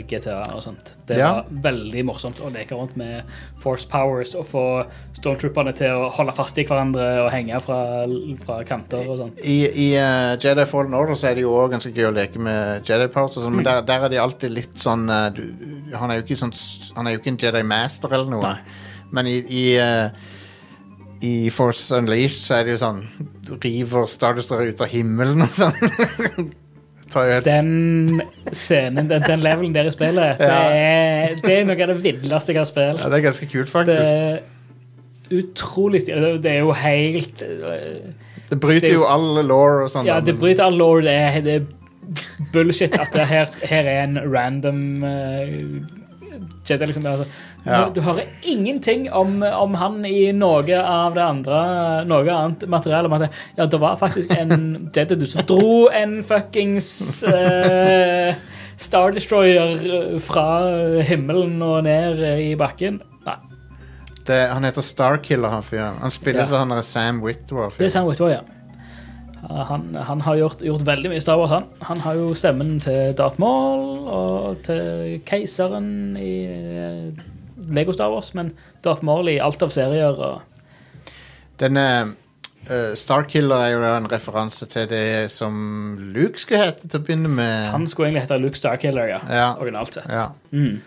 GTA og sånt. Det Ja. var veldig morsomt å leke rundt med force powers og få stormtrooperne til å holde fast i hverandre og henge fra, fra kanter og sånt. I, i uh, Jedi Fallen Order så er det jo også ganske gøy å leke med Jedi Powers, men Mm. der, der er de alltid litt sånn uh, du, han, er sånn han er jo ikke en Jedi Master eller noe. Nei. Men i, i, uh, i Force Unleashed så er det jo sånn Du river Star Destroyer ut av himmelen og sånn. Den scenen, den, den levelen der i spillet, det, er, det er noe av det villeste jeg har spilt. Ja, det er ganske kult, Det er utrolig stilig. Det er jo helt eh, Det bryter det- jo all law og sånn. Ja, det bryter all law. Det er, det er bullshit at det her, her er en random uh, Jedi, liksom. Altså. Ja. Du hører ingenting om, om han i noe av det andre Noe annet materiale. om at Ja, det var faktisk en du som dro en fuckings eh, Star Destroyer eh, fra himmelen og ned i bakken. Nei. det, han heter Starkiller, han fyren. Han spiller Ja. som han er Sam Witwer. Det er Sam Witwer, ja. Ja, Han, han har gjort, gjort veldig mye Star Wars, han. Han har jo stemmen til Darth Maul og til keiseren i eh, Lego Star Wars, men Darth Maul i alt av serier og Denne uh, Starkiller er jo da en referanse til det som Luke skulle hete til å begynne med. Han skulle egentlig hete Luke Starkiller, ja. Ja. Originalt sett. Ja. Mm.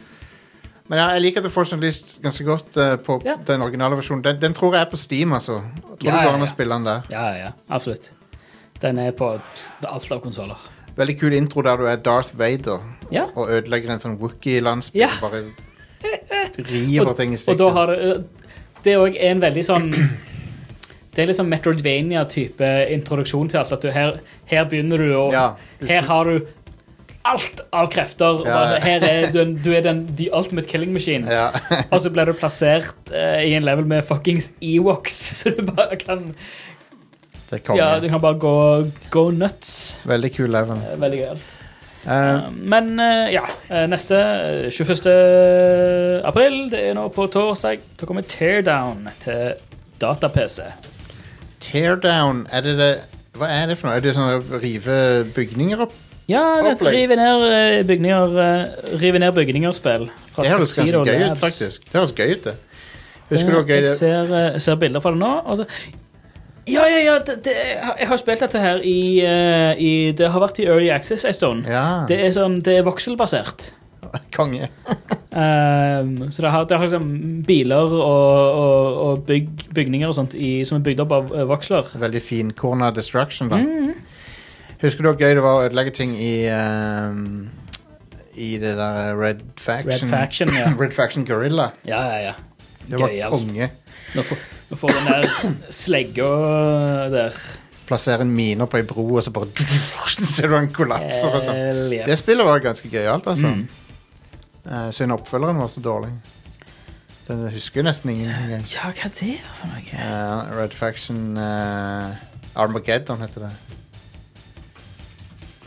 Men ja, jeg liker The Force Unleashed ganske godt uh, på Ja. den originale versjonen. Den, den tror jeg er på Steam, altså. Jeg tror Ja, du går an å spille den der. Ja, ja, absolutt. Den er på alt av konsoller. Veldig kul intro der du er Darth Vader Ja. og ødelegger en sånn Wookie-landsby. Ja. Bare river ting i Og da har det Det òg er en veldig sånn Det er liksom Metroidvania-type introduksjon til alt. At du her, her begynner du, og Ja, du her har du alt av krefter. Ja, ja. Her er du, en- du er den the ultimate killing machine. Ja. Og så blir du plassert uh, i en level med fuckings Ewoks, så du bare kan. Ja, du kan bare gå, gå nuts. Veldig kul level. Eh, Veldig gøyalt. Eh, Men uh, ja, neste eh, 21. april, det er nå på torsdag, da kommer Teardown til data-PC. Teardown, er det det Hva er det for noe? Er det sånn å rive bygninger opp? Ja, det rive ned bygninger Rive ned bygninger-spill. Det høres ganske gøy ut, faktisk. Det høres gøy ut, det. Husker du hvor gøy Jeg ser, ser bilder fra det nå. og så- ja, ja, ja! Det, det, jeg har spilt dette her i, eh, i Det har vært i Early Access en stund. Ja, Det er sånn, det er vokselbasert. konge. Um, så det har, det har liksom biler og, og, og bygg, bygninger og sånt i, som er bygd opp av eh, voksler. Veldig finkorna destruction, da. Mm. Husker du hvor gøy det var å ødelegge ting i ehm, I det der Red Faction? Red Faction, ja. Red Faction Gorilla. Ja, ja, ja. Det var Gøyalt. konge. Nå får, nå får den der slegga der. Plassere en miner på ei bro, og så bare ser du den kollapser og sånn. Yes. Det spillet var ganske gøyalt, altså. Mm. Uh, Synd oppfølgeren var så dårlig. Den husker nesten ingen engang. Ja, hva er det for noe? Uh, Red Faction uh, Armageddon heter det.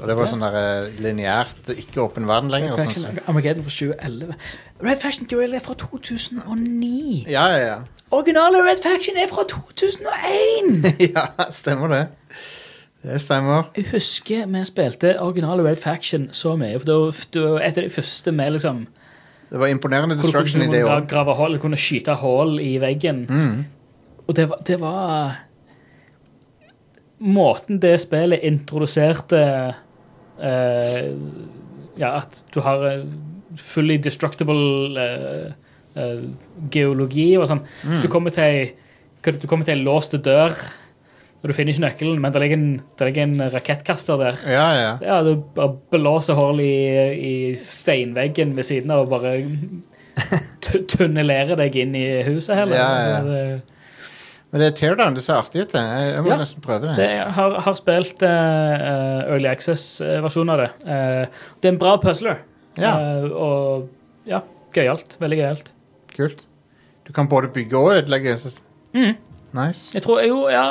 Og det var sånn der eh, lineært, ikke åpen verden lenger. og sånn. Armageddon fra 2011. Red Faction Guerrilla er fra 2009. Ja, ja, ja. Originale Red Faction er fra 2001! ja, stemmer det. Det stemmer. Jeg husker vi spilte originale Red Faction så mye. For det var, det var et av de første med liksom Det var imponerende Hvor du destruction i kunne det gra- òg. grave hull, kunne skyte hull i veggen. Mm. Og det var, det var Måten det spillet introduserte eh, Ja, at du har eh, fully destructible eh, eh, geologi og sånn. Mm. Du kommer til ei du kommer til ei låst dør, og du finner ikke nøkkelen, men det ligger en, det ligger en rakettkaster der. Ja, ja. Ja, Du bare blåser hull i, i steinveggen ved siden av og bare tunnelerer deg inn i huset heller. Ja, ja. Så Men det er Teardown. Det ser artig ut. det. Jeg, jeg må Ja. nesten prøve det. Det har, har spilt uh, Early Access-versjonen av det. Uh, det er en bra puzzler. Ja. Uh, og ja, gøyalt. Veldig gøyalt. Kult. Du kan både bygge og ødelegge. Mm. Nice. Jeg tror jo Ja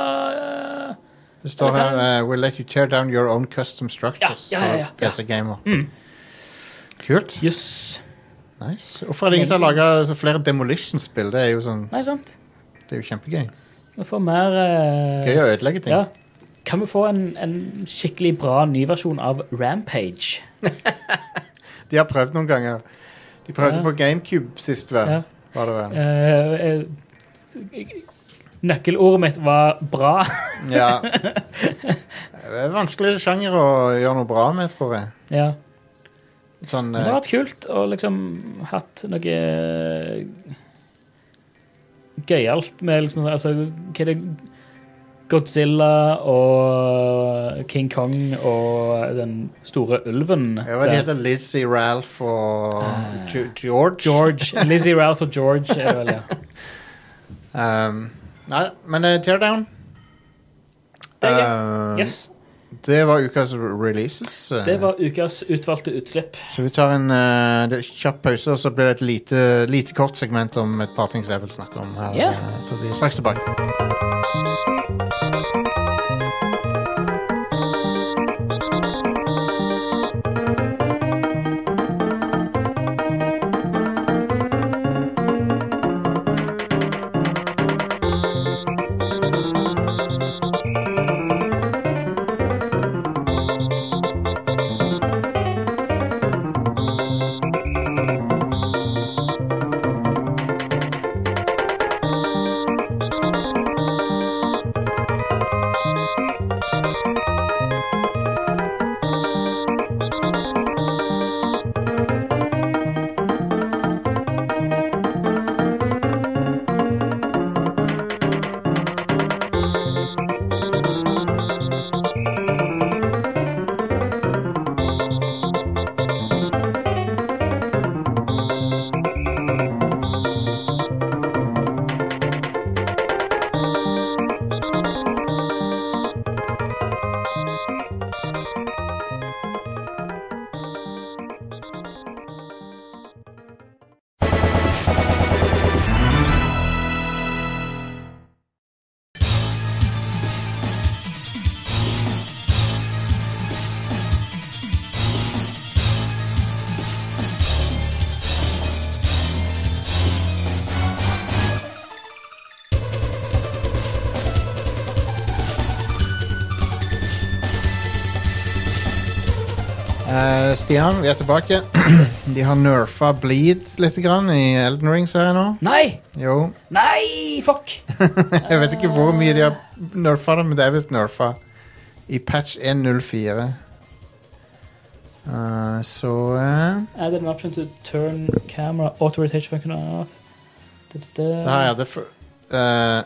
uh, Det står her uh, We'll let you tear down your own custom structures. Ja, ja, ja, ja. PC Gamer. Mm. Kult. Yes. Nice. Hvorfor er det ingen som har laga flere Demolition-spill? Det er jo sånn Nei, sant. Det er jo kjempegøy. Vi får mer eh, Gøy å ødelegge ting. Ja. Kan vi få en, en skikkelig bra ny versjon av Rampage? De har prøvd noen ganger. De prøvde Ja. på GameCube sist, vel. Ja. Var det vel. Eh, eh, nøkkelordet mitt var bra. Ja. Det er vanskelig sjanger å gjøre noe bra med, tror jeg. ja. Sånn Men det eh, har vært kult å liksom hatt noe gøyalt med liksom altså, Hva er det Godzilla og King Kong og den store ulven. ja, Hva heter Lizzie, Ralph og uh, George? George. Lizzie, Ralph og George er det vel, ja. Um, nei, men uh, Teardown Uh, Yes. Det var ukas releases. uh, Det var ukas utvalgte utslipp. Så vi tar en uh, kjapp pause, og så blir det et lite, lite kort segment om et par ting som jeg vil snakke om her. Yeah. Så vi er straks tilbake. Stian, vi er tilbake. De har nerfa Bleed litt grann i Elden Ring, ser jeg nå. Nei! Jo. Nei! Fuck! Jeg vet ikke hvor mye de har nerfa det, men det er visst nerfa. I patch 1.04. Uh, så uh, Added an option to turn camera auto rotation function off. Da, da, da. Så her er det for uh,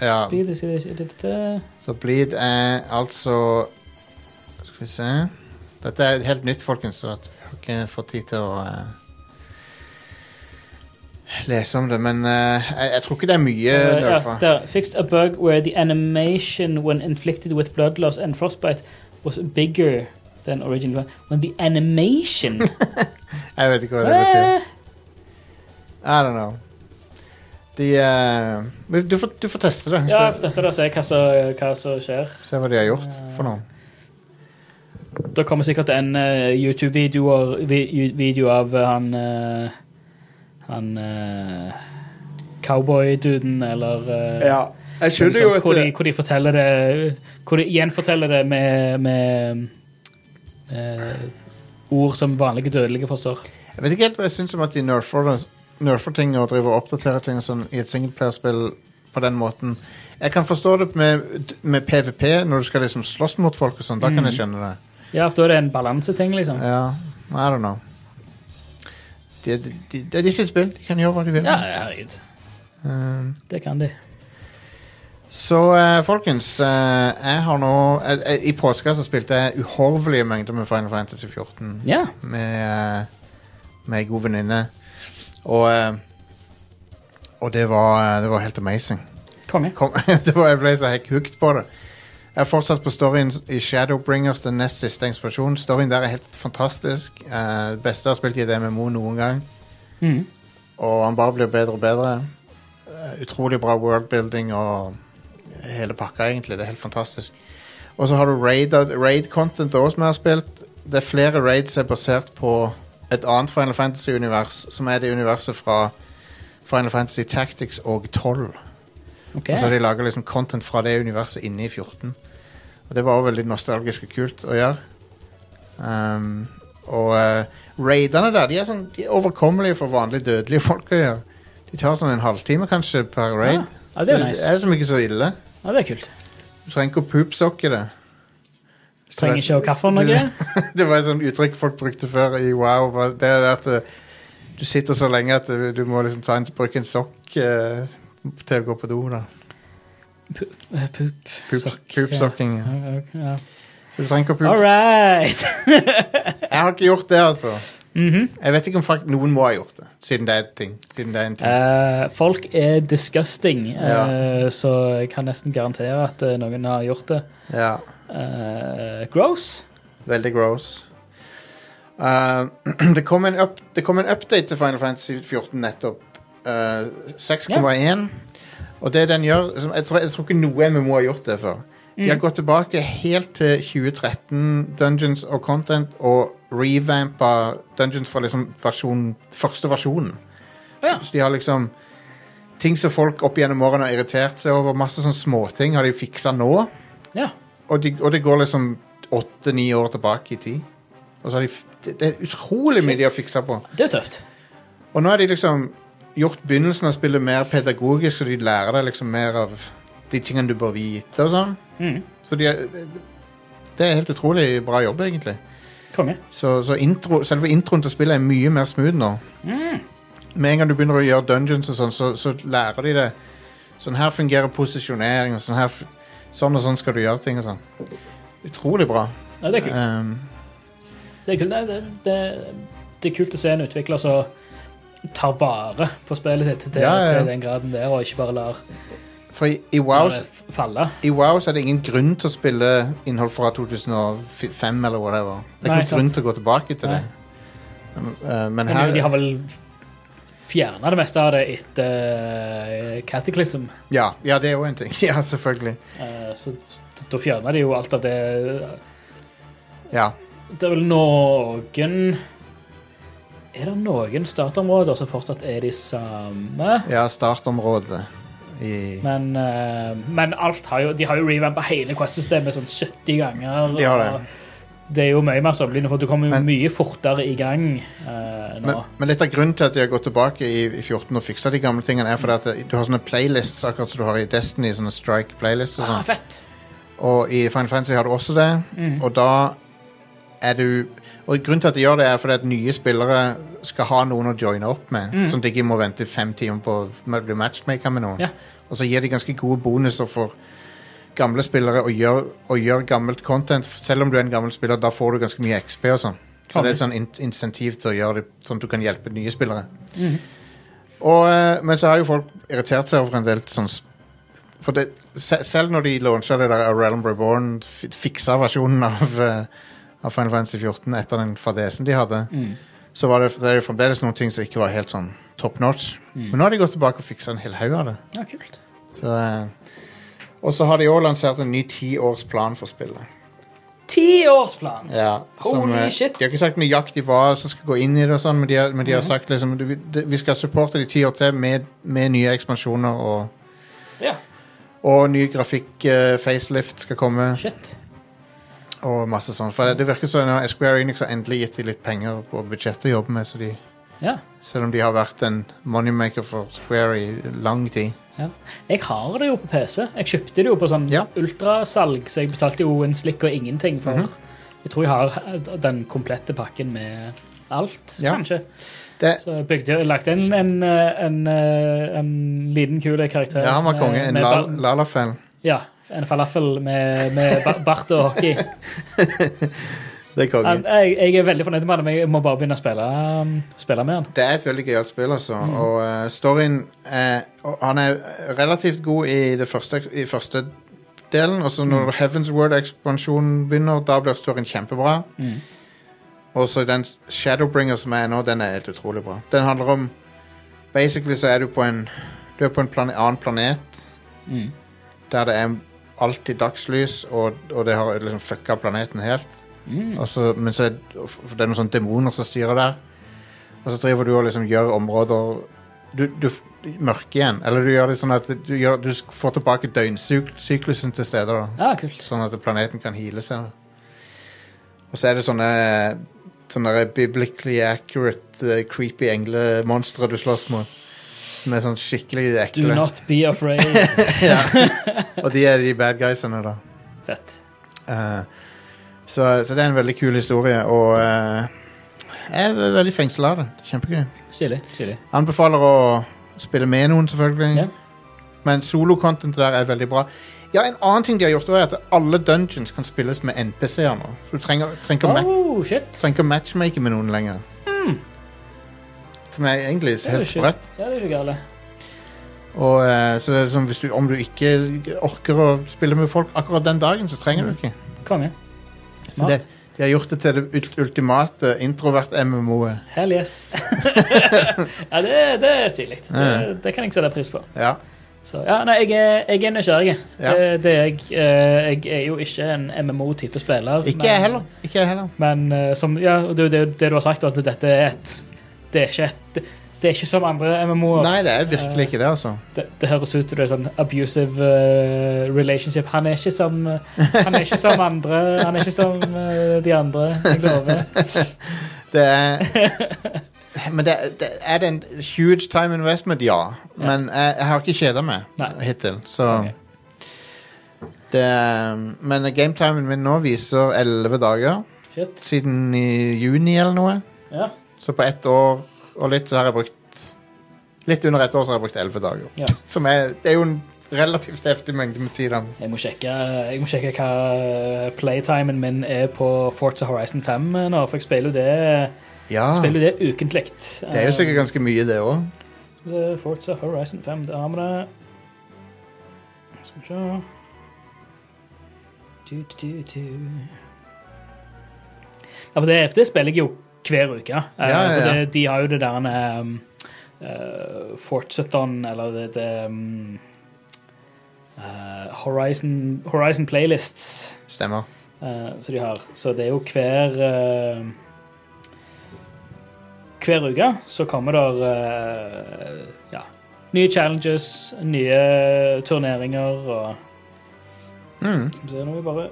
Ja, Bleed, så Bleed er altså Skal vi se Dette er helt nytt, folkens, så at jeg har ikke fått tid til å uh, lese om det. Men uh, jeg, jeg tror ikke det er mye Uh, ja, nerfa. der. Fixed a bug where the animation when inflicted with blood loss and frostbite was bigger than original. When the animation Jeg vet ikke hva det betyr. Eh, I don't know. De uh, du, får, du får teste det. Ja, Se, teste det og se hva som, hva som skjer. se hva de har gjort for noe. Da kommer sikkert en uh, YouTube-video vi, video av uh, han uh, Han uh, cowboy-duden, eller uh, Ja, jeg skjønner jo hvor, de, hvor de forteller det Hvor de gjenforteller det med, med eh, ord som vanlige dødelige forstår. Jeg vet ikke helt hva jeg syns om at de nerfer, nerfer ting og driver og oppdaterer ting sånn i et singleplayerspill på den måten. Jeg kan forstå det med, med PVP, når du skal liksom slåss mot folk og sånn. Da kan jeg skjønne det. Ja, for da er det en balanseting, liksom. Ja, I don't know. Det de, de, de, er sitt spill. De kan gjøre hva de vil. Ja, herregud. Um, Det kan de. Så uh, folkens, uh, jeg har nå uh, I påska så spilte jeg uhorvelige mengder med Final Fantasy 14 Ja. med, med ei god venninne. Og, og det var, det var helt amazing. Konge. Kom, det var, jeg ble så helt hooked på det. Jeg er fortsatt på storyen i Shadowbringers, den nest siste inspirasjonen Storyen der er helt fantastisk. Det beste jeg har spilt i et MMO noen gang. Mm. Og han bare blir bedre og bedre. Uh, utrolig bra worldbuilding og hele pakka, egentlig. Det er helt fantastisk. Og så har du raid- raid-content også som jeg har spilt. Det er flere raids som er basert på et annet Final Fantasy-univers, som er det universet fra Final Fantasy Tactics og 12. Ok. Og så de lager liksom content fra det universet inne i 14. Og det var også veldig nostalgisk og kult å gjøre. Um, og uh, raidene der de er, sånn, de er overkommelige for vanlig dødelige folk å gjøre. De tar sånn en halvtime kanskje per raid. Ja, ja, det er nice. det er liksom ikke så ille. Ja, det er kult. Du trenger ikke å poopsokke det. Du Trenger ikke å kaffe noe. det var et sånt uttrykk folk brukte før i WoW. Det er at uh, du sitter så lenge at du, du må liksom ta en, bruke en sokk uh, til å gå på do. da Eh, Poop. Poop- sokk, poopsokking, Ja. Ja. Du trenger ikke å All right. Jeg har ikke gjort det, altså. Mhm. Jeg vet ikke om fakt noen må ha gjort det, siden det er, et ting, siden det er en ting. Eh, folk er disgusting, eh, Ja. så jeg kan nesten garantere at eh, noen har gjort det. Ja, Eh, gross. veldig gross. Uh, det, kom en up, det kom en update til Final Fantasy 14 nettopp. Uh, 6,1. Og det den gjør som, jeg, tror, jeg tror ikke noe MMO har gjort det før. De har gått tilbake helt til 2013 Dungeons og Content og revampa Dungeons fra liksom versjon, første versjonen. Ja. Så de har liksom Ting som folk opp gjennom årene har irritert seg over, masse sånne småting, har de fiksa nå. Ja. Og, de, og det går liksom åtte-ni år tilbake i tid. Og så har de, det, det er utrolig mye de har fiksa på. Det er tøft. Og nå er de liksom gjort begynnelsen av spillet mer pedagogisk, så de lærer deg liksom mer av de tingene du bør vite og sånn. Mm. Så de det, er helt utrolig bra jobb, egentlig. Konge. Så, så intro, selve introen til spillet er mye mer smooth nå. Mm. Med en gang du begynner å gjøre dungeons og sånn, så, så lærer de det. Sånn her fungerer posisjonering, og sånn her Sånn og sånn skal du gjøre ting og sånn. Utrolig bra. Ja, det er kult. Um, Det er kult, det, det, det, er kult å se en utvikler som tar vare på spillet sitt til, Ja, ja, ja. til den graden der, og ikke bare lar, for i, i, WoW, det f- falle. I WoW så er det ingen grunn til å spille innhold fra 2005 eller whatever. Det er Nei, ikke sant. noen grunn til å gå tilbake til Nei. det. Um, uh, men Men her de har vel fjerna det meste av det etter uh, Cataclysm. ja, ja, det er jo en ting. Ja, selvfølgelig. Eh, så d- da fjerna de jo alt av det. Ja. Det er vel noen Er det noen startområder som fortsatt er de samme? ja, startområdet i Men, eh, men alt har jo, de har jo revampa hele Quest-systemet sånn 70 ganger. De har det. og Det er jo mye mer sammenlignende, for du kommer jo Men- mye fortere i gang eh, nå. men, men litt av grunnen til at de har gått tilbake i, i 14 og fiksa de gamle tingene, er fordi at du har sånne playlists, akkurat som du har i Destiny, sånne strike playlists og ah, sånn. fett! Og i Final Fantasy har du også det. Mm. Og da er du Og grunnen til at de gjør det, er fordi at nye spillere skal ha noen å joine opp med. Mm. Sånn at de ikke må vente fem timer på å bli matchmaker med noen. Ja. Og så gir de ganske gode bonuser for gamle spillere å gjøre, og gjør, gammelt content. Selv om du er en gammel spiller, da får du ganske mye XP og sånn. Så det er et sånn in insentiv til å gjøre det sånn at du kan hjelpe nye spillere. Mm. Og, eh, men så har jo folk irritert seg over en del sånn For det, selv når de launcha det der A Realm Reborn, fiksa versjonen av, eh, av Final Fantasy 14 etter den fadesen de hadde, Mm. så var det, så er det fremdeles noen ting som ikke var helt sånn top notch. Mm. Men nå har de gått tilbake og fiksa en hel haug av det. Ja, kult. Så, eh, og så har de òg lansert en ny tiårsplan for spillet. Tiårsplan! Ja, Holy eh, shit. De har ikke sagt nøyaktig hva som skal gå inn i det, og sånn, men de har, men de har mm. sagt liksom vi skal supporte de ti år til med, med nye ekspansjoner og, Ja, og ny grafikk. eh, facelift skal komme, shit. Og masse sånn. For det, det virker som at Square Enix har endelig gitt dem litt penger på budsjettet å jobbe med, så de, Ja. selv om de har vært en moneymaker for Square i lang tid. Ja. Jeg har det jo på PC. Jeg kjøpte det jo på sånn Ja. ultrasalg, så jeg betalte jo en slikk og ingenting for Mhm. Jeg tror jeg har den komplette pakken med alt, Ja. kanskje. Det, Så jeg bygde, jeg lagde en, en, en, en liten, kul karakter. ja, han var konge. En med la, lalafell. Ja. En falafel med, med bart og hockey. Det er konge. Jeg, jeg er veldig fornøyd med det, men jeg må bare begynne å spille, um, spille med han. Det er et veldig gøyalt spill, altså. Mm. Og uh, storyen uh, Han er relativt god i det første, i første delen, og så når Heavens Word-ekspansjonen begynner, da blir storyen kjempebra. Mm. Og så den Shadowbringer som er nå, den er helt utrolig bra. Den handler om Basically så er du på en Du er på en plane, annen planet Mm. der det er alltid dagslys, og, og det har liksom fucka planeten helt. Mm. Så, men så er det er noen sånne demoner som styrer der. Og så driver du og liksom gjør områder du, du mørke igjen. Eller du gjør det sånn at du, gjør, du får tilbake døgnsyklusen til steder. da Ja, kult. Sånn at planeten kan heale seg. Og så er det sånne Sånne biblically accurate, eh, creepy englemonstre du slåss mot. Som er sånn skikkelig Do not be afraid. ja. Og de er de bad guysene, da. Fett. Eh, så, så det er en veldig kul historie, og eh, jeg er veldig fengsla av det. Kjempegøy. Stilig. stilig. Anbefaler å spille med noen, selvfølgelig. Ja. Men solo-content der er veldig bra. Ja, En annen ting de har gjort, er at alle dungeons kan spilles med NPC-er nå. Så du trenger, trenger, ma Oh, trenger matchmake med noen lenger. Som er egentlig er helt jo sprøtt. Ja, det er ikke galt. Og eh, så det er sånn, hvis du, Om du ikke orker å spille med folk akkurat den dagen, så trenger du ikke. Konge. Så det, Smart. de har gjort det til det ult- ultimate introvert-MMO-et. Hell yes. ja, det, det er stilig. Det, det kan jeg sette pris på. Ja. Så, ja, nei, jeg er, jeg er nysgjerrig. Ja. Det, det er jeg, eh, jeg er jo ikke en MMO-type spiller. Ikke jeg heller. Ikke jeg heller. Men eh, som, ja, det, det, det du har sagt, at dette er et Det er ikke et det er ikke som andre MMO-er. Nei, det er virkelig ikke det, altså. Det, det høres ut som det er sånn abusive uh, relationship. Han er ikke som Han er ikke som andre. Han er ikke som uh, de andre. Jeg lover. Det er Men det, det, er det en huge time investment? Ja. Men jeg, jeg har ikke kjeda meg Nei. hittil, så okay. det, Men gametimen min nå viser elleve dager. Shit. Siden i juni eller noe. Ja. Så på ett år og litt så har jeg brukt Litt under ett år så har jeg brukt elleve dager. Ja. Som er Det er jo en relativt heftig mengde med tid. Jeg må sjekke, jeg må sjekke hva playtimen min er på Forza Horizon 5 nå, for jeg spiller jo det, Ja. spiller det ukentlig. Det er jo sikkert ganske mye, det òg. Forza Horizon 5, der har vi det. Skal vi se du, du, du, du. Ja, for det, det spiller jeg jo hver uke. Eh, Ja, ja, ja. Det, de har jo det der um, uh, Forzathon, eller det, det um, uh, Horizon, Horizon Playlists. Stemmer. Uh, så de har. Så det er jo hver uh, Hver uke så kommer der ja, nye challenges, nye turneringer og Mm. Skal vi se, nå må vi bare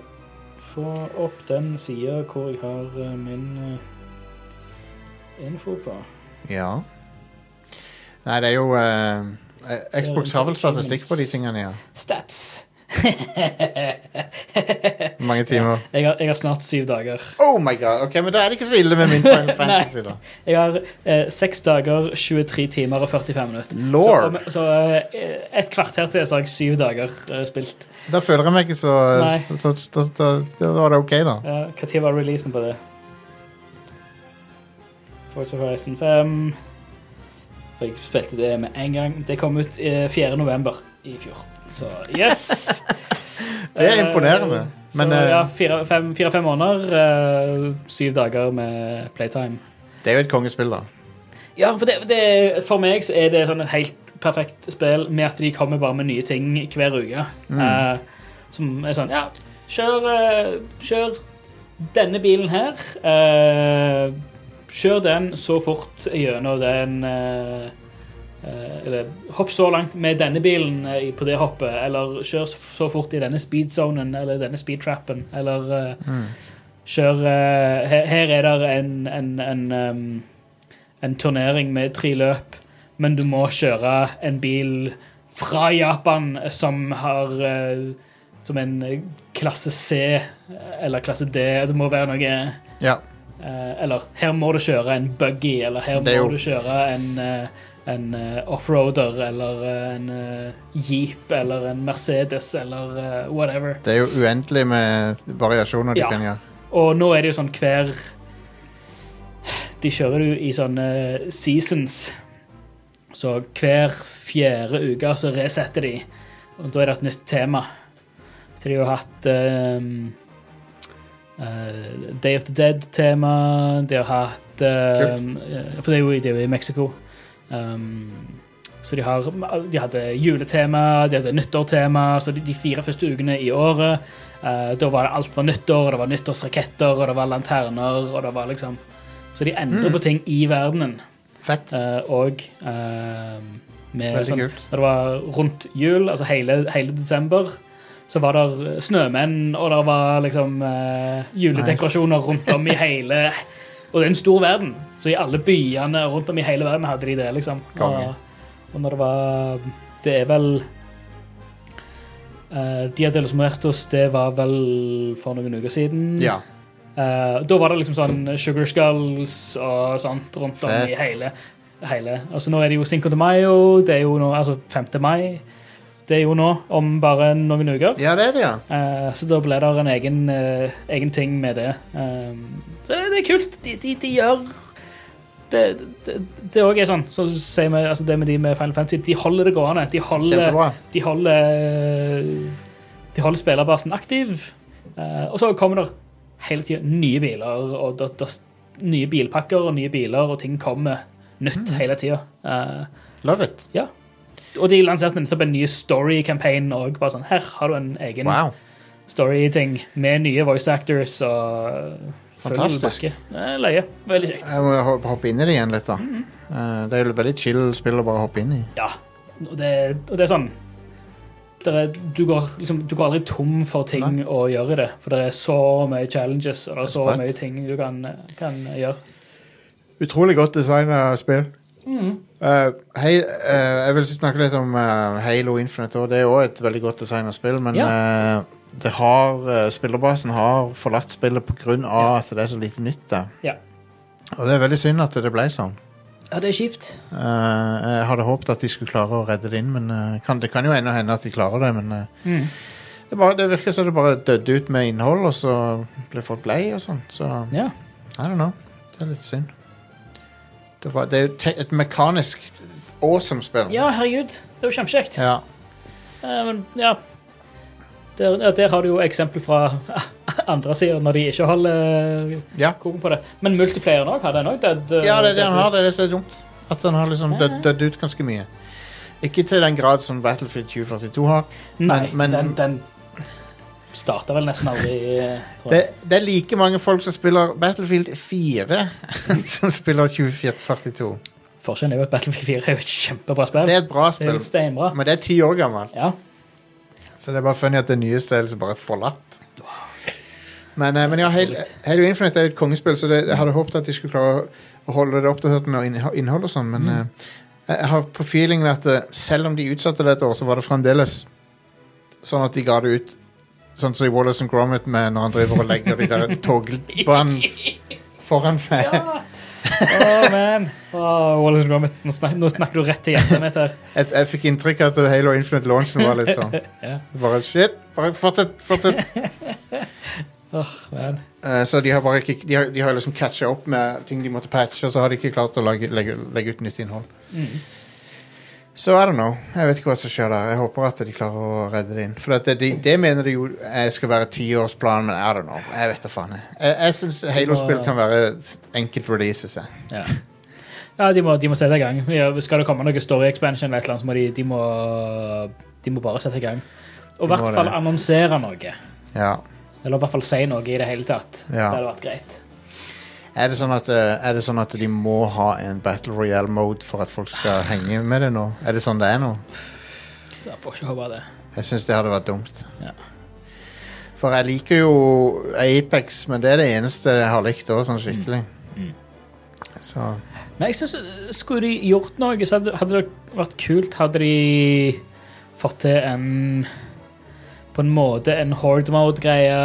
få opp den sida hvor jeg har min info på. Ja. Nei, det er jo eh, Xbox har vel statistikk på de tingene, ja. Stats. Mange timer. Jeg har, jeg har snart syv dager. Oh my god, ok, Men da er det ikke så ille med min Final Fantasy, da. Jeg har eh, seks dager, 23 timer og 45 minutter. Lord. Så, så eh, et kvarter til så har jeg syv dager eh, spilt. Da føler jeg meg ikke så så, så, så, da, da var det ok, da. Ja, tid var releasen på det? Forza Horizon 5. For jeg spilte det med en gang. Det kom ut eh, 4. november i fjor. Så yes! Det er imponerende. Eh, Men, så eh, ja, fire-fem fire, måneder, eh, syv dager med playtime. Det er jo et kongespill, da. Ja, for, det, det, for meg så er det sånn et helt perfekt spill med at de kommer bare med nye ting hver uke. Mm. Uh, som er sånn Ja, kjør, uh, kjør denne bilen her. eh, kjør den så fort gjennom den eh, eh, Eller hopp så langt med denne bilen eh, på det hoppet, eller kjør så- fort i denne speedzonen eller denne speedtrappen, eller Mm. Kjør her, her er det en, en, en, um, en turnering med tre løp, men du må kjøre en bil fra Japan som har Som en klasse C eller klasse D. Det må være noe Ja. Eh, Eller her må du kjøre en buggy, eller her er må du kjøre en eh, en eh, offroader eller en jeep eller en Mercedes eller whatever. Det er jo uendelig med variasjoner de Ja. kan gjøre. Og nå er det jo sånn hver De kjører jo i sånne seasons. Så hver fjerde uke så resetter de. Og da er det et nytt tema. Så de har jo hatt ehm, eh, Day of the Dead-tema. De har hatt um, eh, For det er jo, det er jo i Mexico. Um, så de, har, de hadde juletema, de hadde nyttårtema. Så de, de fire første ukene i året uh, Da var det alt var nyttår, og det var nyttårsraketter, og det var lanterner, og det var liksom Så de endrer Mm. på ting i verdenen. Fett. Uh, og uh, med sånn. Når det var rundt jul, altså hele, hele desember, så var det snømenn, og det var liksom uh, juledekorasjoner rundt om i hele Og det er en stor verden, så i alle byene rundt om i hele verden hadde de det, liksom. Og, og når det var Det er vel uh, Dia de los Muertos, det var vel for noen uker siden. Ja. Uh, da var det liksom sånn Sugar Skulls og sånt rundt om Fett. i hele, hele. Altså Nå er det jo Cinco de Mayo, det er jo nå, altså 5. mai. Det er jo nå, om bare noen uker. ja, det er det, ja. Eh, så da ble det en egen, eh, egen ting med det. Um, så det, det er kult. De, de, de gjør Det det- det òg er sånn, så sier vi, altså det med de med Final Fantasy, de holder det gående. De holder, de holder, de holder spillerbasen aktiv. Eh, og så kommer det hele tida nye biler, og det, det, nye bilpakker og nye biler, og ting kommer nytt Mm. hele tida. Eh, Love it. ja. Og de lanserte nettopp en ny story-campaign òg. Sånn, her har du en egen Wow. story-ting med nye voice actors og Fantastisk. Løye. Veldig kjekt. Jeg må hoppe inn i det igjen litt, da. Mm. -hmm. det er jo veldig chill spill å bare hoppe inn i. Ja. Og det, og det er sånn det er, du, går, liksom, du går aldri tom for ting Nei. å gjøre det. For det er så mye challenges og det er så mye ting du kan, kan gjøre. Utrolig godt designa spill. Mm. Eh, hei, uh, jeg vil snakke litt om uh, Halo Infinite. Og det er òg et veldig godt designa spill, men det har, spillerbasen har forlatt spillet pga. Ja. at det er så lite nytt der. Ja. Og det er veldig synd at det ble sånn. Ja, det er kjipt. Jeg hadde håpet at de skulle klare å redde det inn, men kan, det kan jo ennå hende at de klarer det. Men Mm. det, bare, det virker som det bare døde ut med innhold, og så ble folk lei og sånn. Så Ja. I don't know. Det er litt synd. Det, var, det er jo et mekanisk awesome spill. ja, herregud. Det er jo kjempekjekt. Ja. Eh, men ja der, der har du jo eksempel fra andre sider, når de ikke holder Ja. koken på det. Men multiplayeren òg har den òg dødd. eh, ja, det er det han har. Det er så dumt. At han har liksom dødd ut ganske mye. Ikke til den grad som Battlefield 2042 har. Nei, men- den, den starta vel nesten aldri, Det, det er like mange folk som spiller Battlefield 4 som spiller 2042. Forskjellen er jo at Battlefield 4 er jo et kjempebra spill. Det er et bra Det spill, steinbra. men det er ti år gammelt. Ja. Så det er bare funny at det nyeste er liksom bare forlatt. Men, eh, men ja, Halo, Infinite er jo et kongespill, så det, jeg hadde håpet at de skulle klare å holde det oppdatert med innho- innhold og sånn, men Mm. eh, jeg har på feelingen at eh, selv om de utsatte det et år, så var det fremdeles sånn at de ga det ut sånn som i Wallace and Gromit med når han driver og legger de der togbanen foran seg. Å, man. Oh, Wallace and Gromit. Nå, snak, nå snakker du rett til hjertet mitt her. Jeg, jeg fikk inntrykk av at Halo Infinite launchen var litt sånn. Ja. Bare shit, bare fortsett, fortsett. Åh, man. Eh, så de har bare ikke De har, de har liksom catcha opp med ting de måtte patche, og så har de ikke klart å lage, legge, legge ut nytt innhold. Mm. Så I don't know. Jeg vet ikke hva som skjer der. Jeg håper at de klarer å redde det inn. For det, det, det mener de jo jeg skal være tiårsplanen, men I don't know. Jeg vet da faen. jeg. Jeg, jeg syns Halo-spill kan være enkelt release seg. Ja. Ja, de må, de må sette i gang. Skal det komme noe story expansion, eller et så må de, de, må, de må bare sette i gang. Og i hvert fall annonsere noe. Ja. Eller i hvert fall si noe i det hele tatt. Ja. Det hadde vært greit. Er det, sånn at, eh, er det sånn at de må ha en Battle Royale-mode for at folk skal henge med det nå? Er det sånn det er nå? Jeg får ikke håpe det. Jeg syns det hadde vært dumt. Ja. For jeg liker jo Apex, men det er det eneste jeg har likt òg, sånn skikkelig. Mm. Så Nei, jeg syns Skulle de gjort noe, så hadde det vært kult Hadde de fått til en På en måte en horde mode-greie,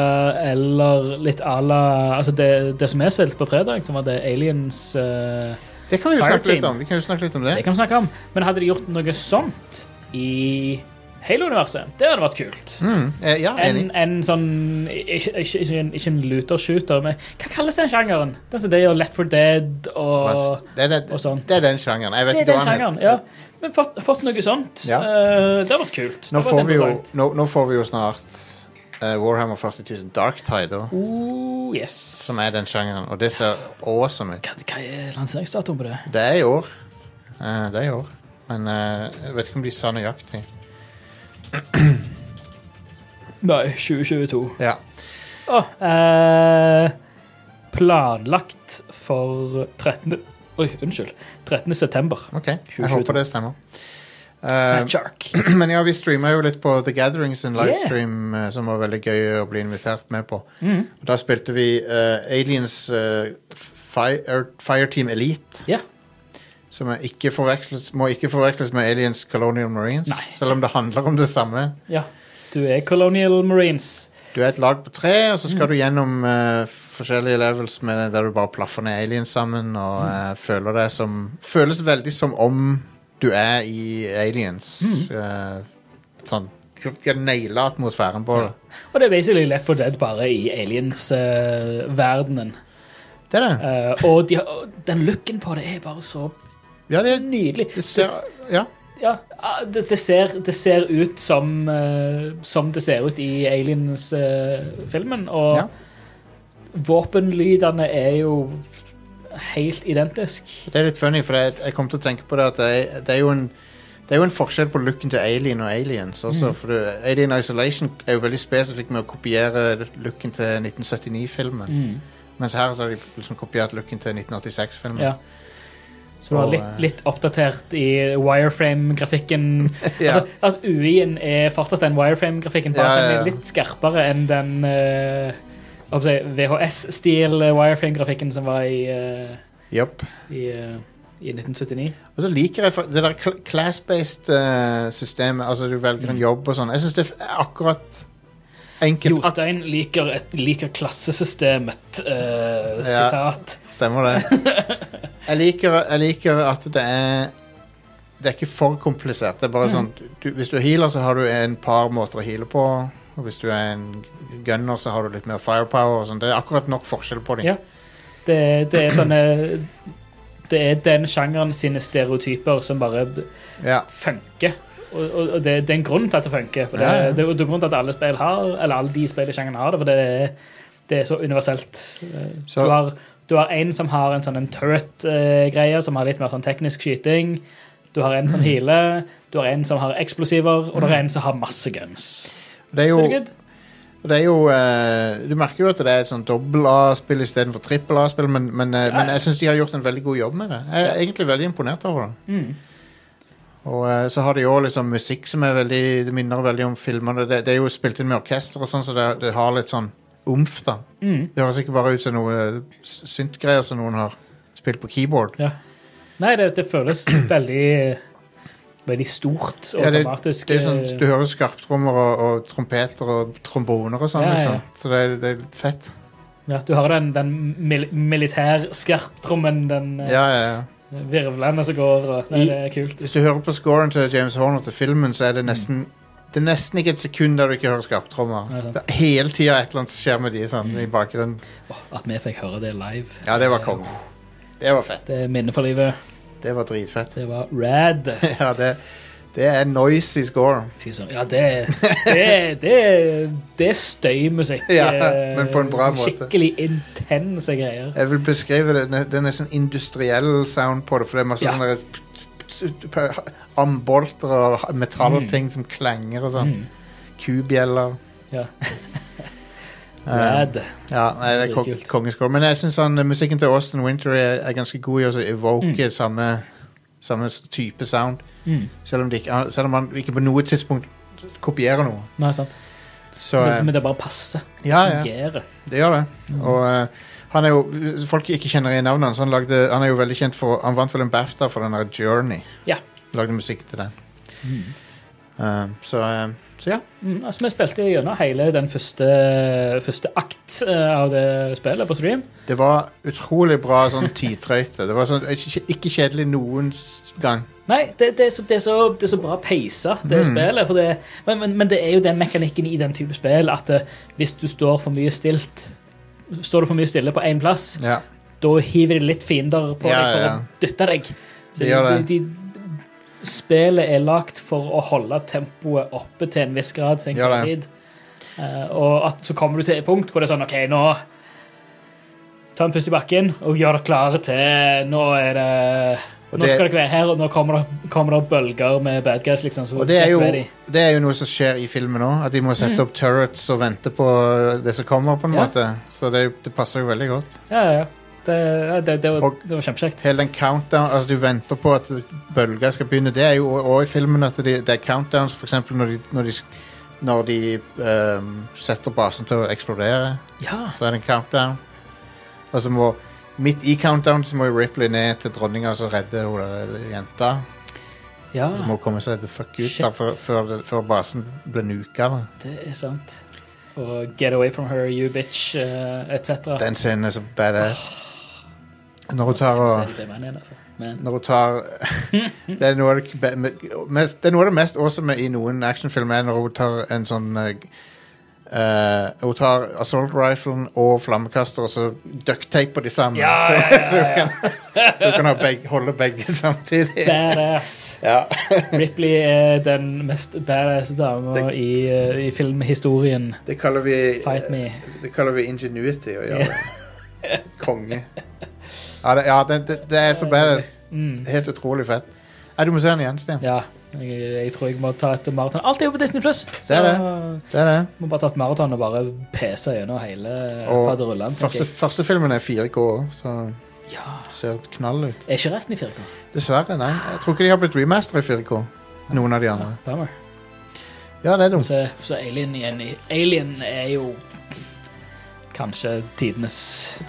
eller litt à la altså det, det som jeg spilte på fredag, som var det Aliens uh, Det kan vi jo snakke litt om. Vi kan jo snakke litt om det. Det kan vi snakke om. Men hadde de gjort noe sånt i Halo-universet, det hadde vært kult. Mm, eh, ja, En, enig. en sånn Ikke, ikke, en, ikke en looter-shooter, men hva kalles den sjangeren? Det, som det gjør Let for Dead og Det er, det, og sånn. det er den sjangeren. Jeg vet Det er den sjangeren, ja. Men fått, fått noe sånt. Ja. Uh, det har vært kult. Nå får, vært vi jo, nå, nå får vi jo snart uh, Warhammer 40 000 Dark Tide, da, Oh, yes. som er den sjangeren. Og det ser awesome ut. Hva, hva er lanseringsdatoen på det? Det er i år. Uh, det er i år. Men jeg vet ikke om de sa nøyaktig. Nei, 2022. Ja. Oh, planlagt for 13. Oi, unnskyld. 13. september. OK. Jeg håper det stemmer. Uh, men ja, vi streama jo litt på The Gathering sin livestream, yeah. som var veldig gøy å bli invitert med på. Mm. Da spilte vi uh, Aliens eh, Fire, Fireteam Elite. Yeah. Som ikke må ikke forveksles med Aliens Colonial Marines, Nei. selv om det handler om det samme. ja. Du er Colonial Marines. Du er et lag på tre, og så skal du gjennom eh, forskjellige levels med, der du bare plaffer ned aliens sammen og eh, føler det som Føles veldig som om du er i aliens. Eh, sånn De har naila atmosfæren på det. Og det er basically Left 4 Dead bare i aliens-verdenen. Det er det. Eh, og de har, og den looken på det er bare så Ja, det, nydelig. det ser Ja. Ja, det, det, ser, det ser ut som, eh, som det ser ut i Aliens-filmen. og Ja. våpenlydene er jo helt identisk. Det er litt funny, for jeg, jeg kom til å tenke på det at det det er jo en det er jo en forskjell på looken til Alien og Aliens. Også, for du, Alien Isolation er jo veldig spesifikk med å kopiere looken til 1979-filmen. Mm. Mens her så har de liksom kopiert looken til 1986-filmen. Ja. Som var litt, eh, litt oppdatert i wireframe-grafikken. Ja. Altså, at UI-en er fortsatt den wireframe-grafikken, bare Ja, ja, den er litt skarpere enn den eh, jeg si, VHS-stil wireframe-grafikken som var i, uh, yep. i, uh, i 1979. Og så liker jeg det der class-based eh, systemet. Altså du velger Mm. en jobb og sånn. Jeg syns det er akkurat enkelt. Jostein liker, et, liker klassesystemet. eh, sitat. Stemmer det. Jeg liker, jeg liker at det er Det er ikke for komplisert. Det er Mm. bare sånn du, Hvis du er healer, så har du en par måter å heale på. Og hvis du er en gunner, så har du litt mer firepower. Og sånn. Det er akkurat nok forskjell på dem. Ja. Det, det er sånne Det er den sjangeren sine stereotyper som bare Ja. funker. Og, og, det, det er en grunn til at det funker. For det, Ja, ja. det, det er en grunn til at alle spill har Eller alle de spill i sjangeren har det, for det er, det er så universelt. Eh, Så- Du har du har en som har en sånn en turret-greie, som har litt mer sånn teknisk skyting. Du har Mm. en som healer. Du har en som har eksplosiver, og du har en som har masse guns. Det er Så jo, det er good. det er jo uh, Du merker jo at det er et sånn dobbel A-spill istedenfor trippel A-spill, men, men, eh, men jeg syns de har gjort en veldig god jobb med det. Jeg er egentlig veldig imponert over det. Mm. Og eh, så har de òg liksom musikk som er veldig Det minner veldig om filmene. Det, det er jo spilt inn med orkester og sånn, så det, det har litt sånn umf. da. Mm. Det høres ikke bare ut som noe synt-greier syntgreier som noen har spilt på keyboard. Ja. Nei, det, det føles veldig Veldig stort og Ja, det- dramatisk. Det er sånn, eh, Du hører skarptrommer og, og trompeter og tromboner og sånn, Ja, ja, liksom. Så det, det er fett. ja, du har den, den mil militærskarptrommen, den eh, Ja, ja, ja. Virvlene som går og Nei, I- det er kult. Hvis du hører på scoren til James Horner til filmen, så er det nesten Det er nesten ikke et sekund der du ikke hører skarptrommer. Ja. Det er Hele tida et eller annet som skjer med de sånn, i bakgrunnen. At vi fikk høre det live. Ja, det var konge. Det var fett. Det er minne for livet. Det var dritfett. Det var rad. ja, det, det er noisy score. Fy søren. Ja, det, det, det, det er støymusikk. Ja, eh, men på en bra måte. Skikkelig intense greier. Jeg vil beskrive det Det er nesten industriell sound på det, for det er masse Ja. sånne ambolter og metallting som klenger og sånn. Mm. Kubjeller. Ja. Eh, Rad. ja, nei, det er ko Dritkult. kongescore. Men jeg syns musikken til Austin Winter er, er ganske god i å evoke Mm. samme, samme type sound. Mm. Selv om, det ikke, selv om man ikke på noe tidspunkt kopierer noe. Nei, sant. Så Det, eh, men det bare passer. ja, ja. Fungerer. Det gjør det. Og uh, han er jo Folk ikke kjenner igjen navnet hans. Han, lagde, han er jo veldig kjent for Han vant vel en BAFTA for den der Journey. Ja. Lagde musikk til den. Eh, så, eh, så ja. Mm, altså, vi spilte gjennom hele den første, første akt eh, av det spillet på stream. Det var utrolig bra sånn tidtrøyte. Det var sånn, ikke, kjedelig noen gang. Nei, det, det, er, så, det, er, så, det er så bra peisa, det Mm. spillet. Men, men, men det er jo den mekanikken i den type spill at eh, hvis du står for mye stilt Står du for mye stille på én plass, Ja. da hiver de litt fiender på Ja, deg for ja. å dytte deg. Så De de, de, spillet er lagt for å holde tempoet oppe til en viss grad til enhver det. tid. Uh, og at så kommer du til et punkt hvor det er sånn OK, nå Ta en pust i bakken og gjør deg klare til Nå er det det Nå det- skal dere være her, og nå kommer det, kommer det bølger med bad guys, liksom. Så Og det er, jo, det er jo noe som skjer i filmen òg. At de må sette opp turrets og vente på det som kommer. på en Mm. Ja. måte Så det, det passer jo veldig godt. Ja, ja, ja. Det, det, det, var, det var kjempekjekt. Hele den countdown Altså du venter på at bølga skal begynne. Det er jo òg i filmen at de, det er countdowns, eksempel når de, når de, når de um, setter basen til å eksplodere. Ja. Så er det en countdown. Og så må Midt i countdown så må Ripley ned til dronninga og redde hun jenta. ja. Så må hun komme seg the fuck ut da, før, før, før basen blir nuka. da. Det er sant. Og Get away from her, you bitch, uh, etc. Den scenen er så badass. Når hun tar og altså. Når hun tar det, er noe av det, mest, det er noe av det mest awesome i noen actionfilmer, er når hun tar en sånn eh, eh, Hun tar assault riflen og flammekaster, og så ducktaper de sammen. Ja, så, ja, ja, så hun kan, så hun kan ha begge, holde begge samtidig. badass. Ja. Ripley er den mest badass dama i, uh, i filmhistorien. Det kaller vi Fight me. Det kaller vi ingenuity å gjøre. Konge. Ja, det, ja det, det, det er så badass. Mm. Helt utrolig fett. Nei, du må se den igjen, Stian. Ja. Jeg, jeg tror jeg må ta et maraton. Alt er jo på Disney Pluss. Det er Det er det. Må bare ta et maraton og bare pese gjennom hele Og faderullan. Første, første filmen er 4K, så Ja. ser knall ut. Er ikke resten i 4K? Dessverre, nei. Jeg tror ikke de har blitt remasteret i 4K. Noen av de andre. Bummer. Ja, det er dumt. Så, så Alien igjen Alien er jo kanskje tidenes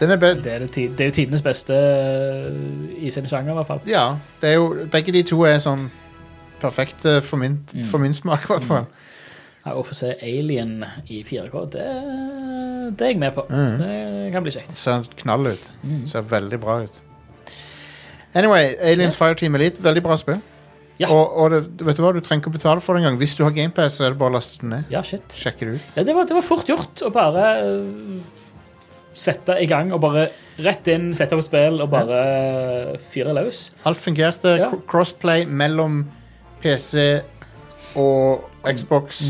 er det er, det, det er jo tidenes beste uh, i sin sjanger, i hvert fall. ja, det er jo Begge de to er sånn perfekte for min, Mm. for min smak, i hvert fall. Ja, Å få se Alien i 4K, det, det er jeg med på. Mm. Det kan bli kjekt. Ser knall ut. Mm. Ser veldig bra ut. Anyway, Aliens Fireteam Elite, veldig bra spill. Ja. Og, og det, vet du hva, du trenger ikke å betale for det engang. Hvis du har GamePass, så er det bare å laste den ned. Ja, shit. Sjekke det ut. Ja, det, var, det var fort gjort å bare uh, sette i gang og bare rett inn, sette opp spill og bare fyre løs. Alt fungerte. Ja. Cr- Crossplay mellom PC og Xbox.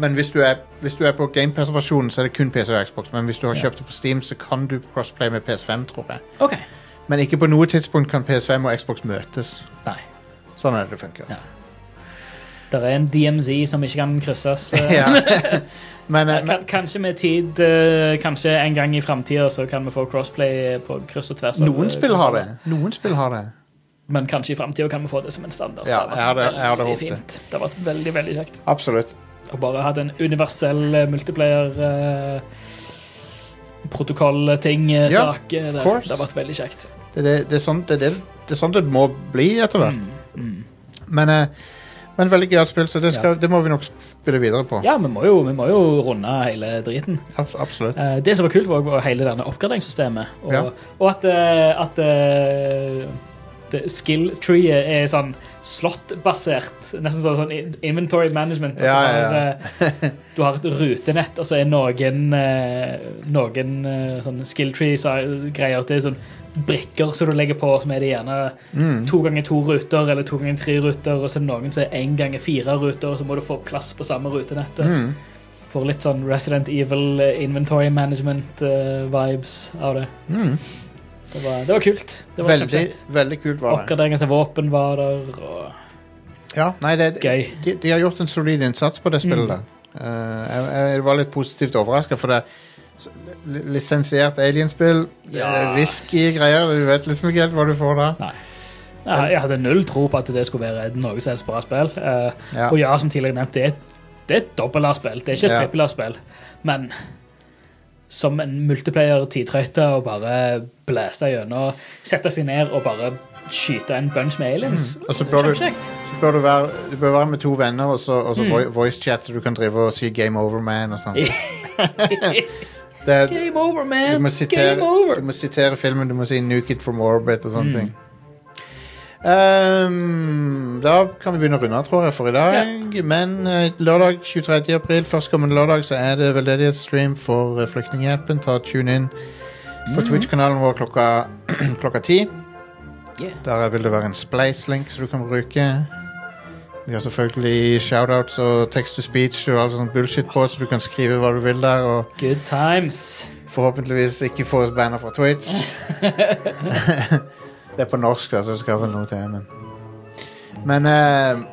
Men hvis du er, hvis du er på GamePass-versjonen, så er det kun PC og Xbox. Men hvis du har Ja. kjøpt det på Steam, så kan du crossplay med PS5, tror jeg. OK. Men ikke på noe tidspunkt kan PS5 og Xbox møtes. Nei. Sånn er det det funker. Ja. Det er en DMZ som ikke kan krysses. uh, Ja. men, eh, Ja, kan, kanskje med tid, uh, kanskje en gang i framtida, så kan vi få crossplay på kryss og tvers. noen spill har det. Noen spill har det. Men kanskje i framtida kan vi få det som en standard. Ja, det har vært veldig håpet fint. Det har vært veldig, veldig kjekt. Absolutt. Og bare hatt en universell multiplayer protokoll-ting, uh, Ja, det, det har vært veldig kjekt. Det, det, det, er sånn, det, det, det er sånn det må bli etter hvert. Mm, mm. Men, eh, men veldig gøyalt spill, så det, skal, det må vi nok spille videre på. Ja, vi må, jo, vi må jo runde hele driten. Abs- absolutt. Eh, det som var kult, var hele denne oppgraderingssystemet. Og, Ja. og at, eh, at eh, skill treet er sånn slott-basert. Nesten sånn, sånn inventory management. Ja, Ja, du, ja, har, du har et rutenett, og så er noen, noen sånn skill tree-greier. Det er sånn brikker som du legger på, som er det gjerne Mm. to ganger to ruter eller to ganger tre ruter, og så er det noen som er én ganger fire ruter, og så må du få plass på samme rutenettet. Mm. Får litt sånn Resident Evil eh, inventory management-vibes av det. Mm. Det var, det var kult. Det var Veldig, veldig kult var det. Oppgraderinger til våpen var der, og Ja, nei, det, gøy. de, de har gjort en solid innsats på det spillet. Mm. Eh, jeg, jeg var litt positivt overraska, for det lisensiert alienspill, Ja. ja. risky greier, du vet liksom ikke helt hva du får da. Nei. Jeg, hadde null tro på at det skulle være noe som helst bra spill. Eh, Ja. Og ja, som tidligere nevnt, det er et, det er et dobbel-A-spill. Det er ikke et Ja. trippel-A-spill. Men som en multiplayer tidtrøyte og bare blæste gjennom, sette seg ned og bare skyte en bunch med aliens. Mm. Og så bør du- Så bør du være, du bør være med to venner og så, og så Mm. vo- voice chat, så du kan drive og si 'game over, man' og sånn. Er- Game over, Du man! må, sitere, Game over! du må sitere filmen, du må si 'nuke it from orbit' og sånne Mm. ting. Ehm, da kan vi begynne å runde av, tror jeg, for i dag. Men eh, lørdag 23. april, førstkommende lørdag, så er det veldedighetsstream for eh, Flyktninghjelpen. Ta Tune inn på Twitch-kanalen vår klokka klokka ti. Yeah. Der vil det være en splice-link som du kan bruke. Vi har selvfølgelig shoutouts og text to speech og alt sånt bullshit på, så du kan skrive hva du vil der. Og Good times. forhåpentligvis ikke få oss banner fra Twitch. det er på norsk, da, så det skal vel noe til. Men, men, eh,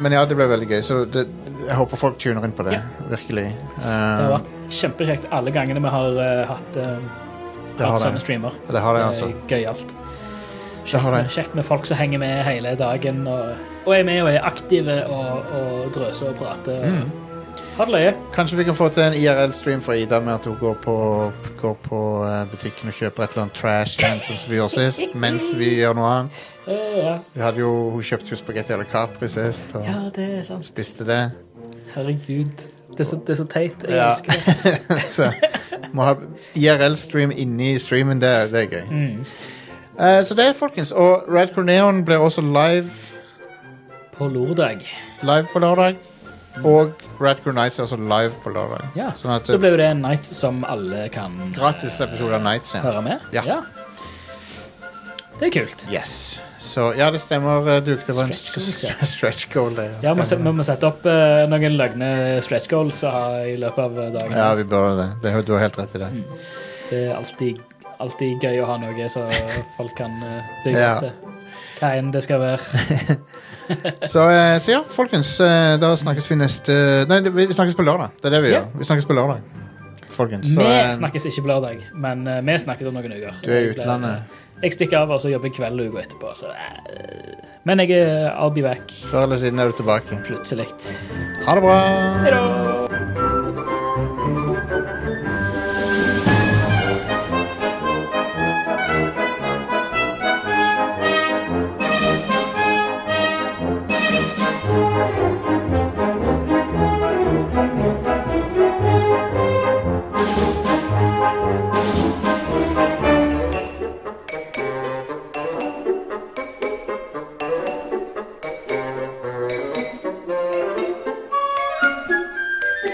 men ja, det ble veldig gøy. Så det, jeg håper folk tuner inn på det. Virkelig. Det har Eh, vært kjempekjekt alle gangene vi har uh, hatt, uh, Det har hatt sånne streamer. det har det, Det altså. er gøyalt. Kjekt, kjekt med folk som henger med hele dagen og, og er med og er aktive og, og drøser og prater. Og, Mm. Ha det løye. Kanskje vi kan få til en IRL-stream for Ida med at hun går på, går på eh, butikken og kjøper et eller annet trash som vi gjorde sist, mens vi gjør noe annet. Ja. Jo, hun kjøpte jo spagetti eller Capri sist, og ja, det er sant. spiste det. Herregud. Det er så, det er så teit. Jeg Ja. elsker det. så må ha IRL-stream inni streamen, det, er- det er gøy. Mm. Eh, så det, folkens. Og Red Corneon blir også live, På lørdag. live på lørdag. Og Radcore Nights er også live på lørdag. Ja. Sånn at Så blir jo det en night som alle kan Gratis episode av Nights, igjen. høre med. Ja. Det er kult. Yes. Så ja, det stemmer, eh, Duke. Det var en Stretch goals, st- stretch goal. Det, Ja, vi må, se- stemmer. vi må sette opp eh, noen løgne stretch goals eh, i løpet av dagen. Ja, vi bør det. det. Du har helt rett i det. Det er alltid, alltid gøy å ha noe så folk kan eh, bygge Ja. opp til. Hva enn det skal være. Så, eh, så ja, folkens. eh, Da snakkes vi neste Nei, vi snakkes på lørdag. Det er det vi Ja. gjør. Vi snakkes på lørdag. Folkens. Så, vi snakkes ikke på lørdag, men vi snakkes om noen uker. Du er i utlandet. Jeg stikker av og så jobber jeg kveld uka etterpå. Så, men jeg er I'll be back Før eller siden er du tilbake. plutselig. Ha det bra. Hei da!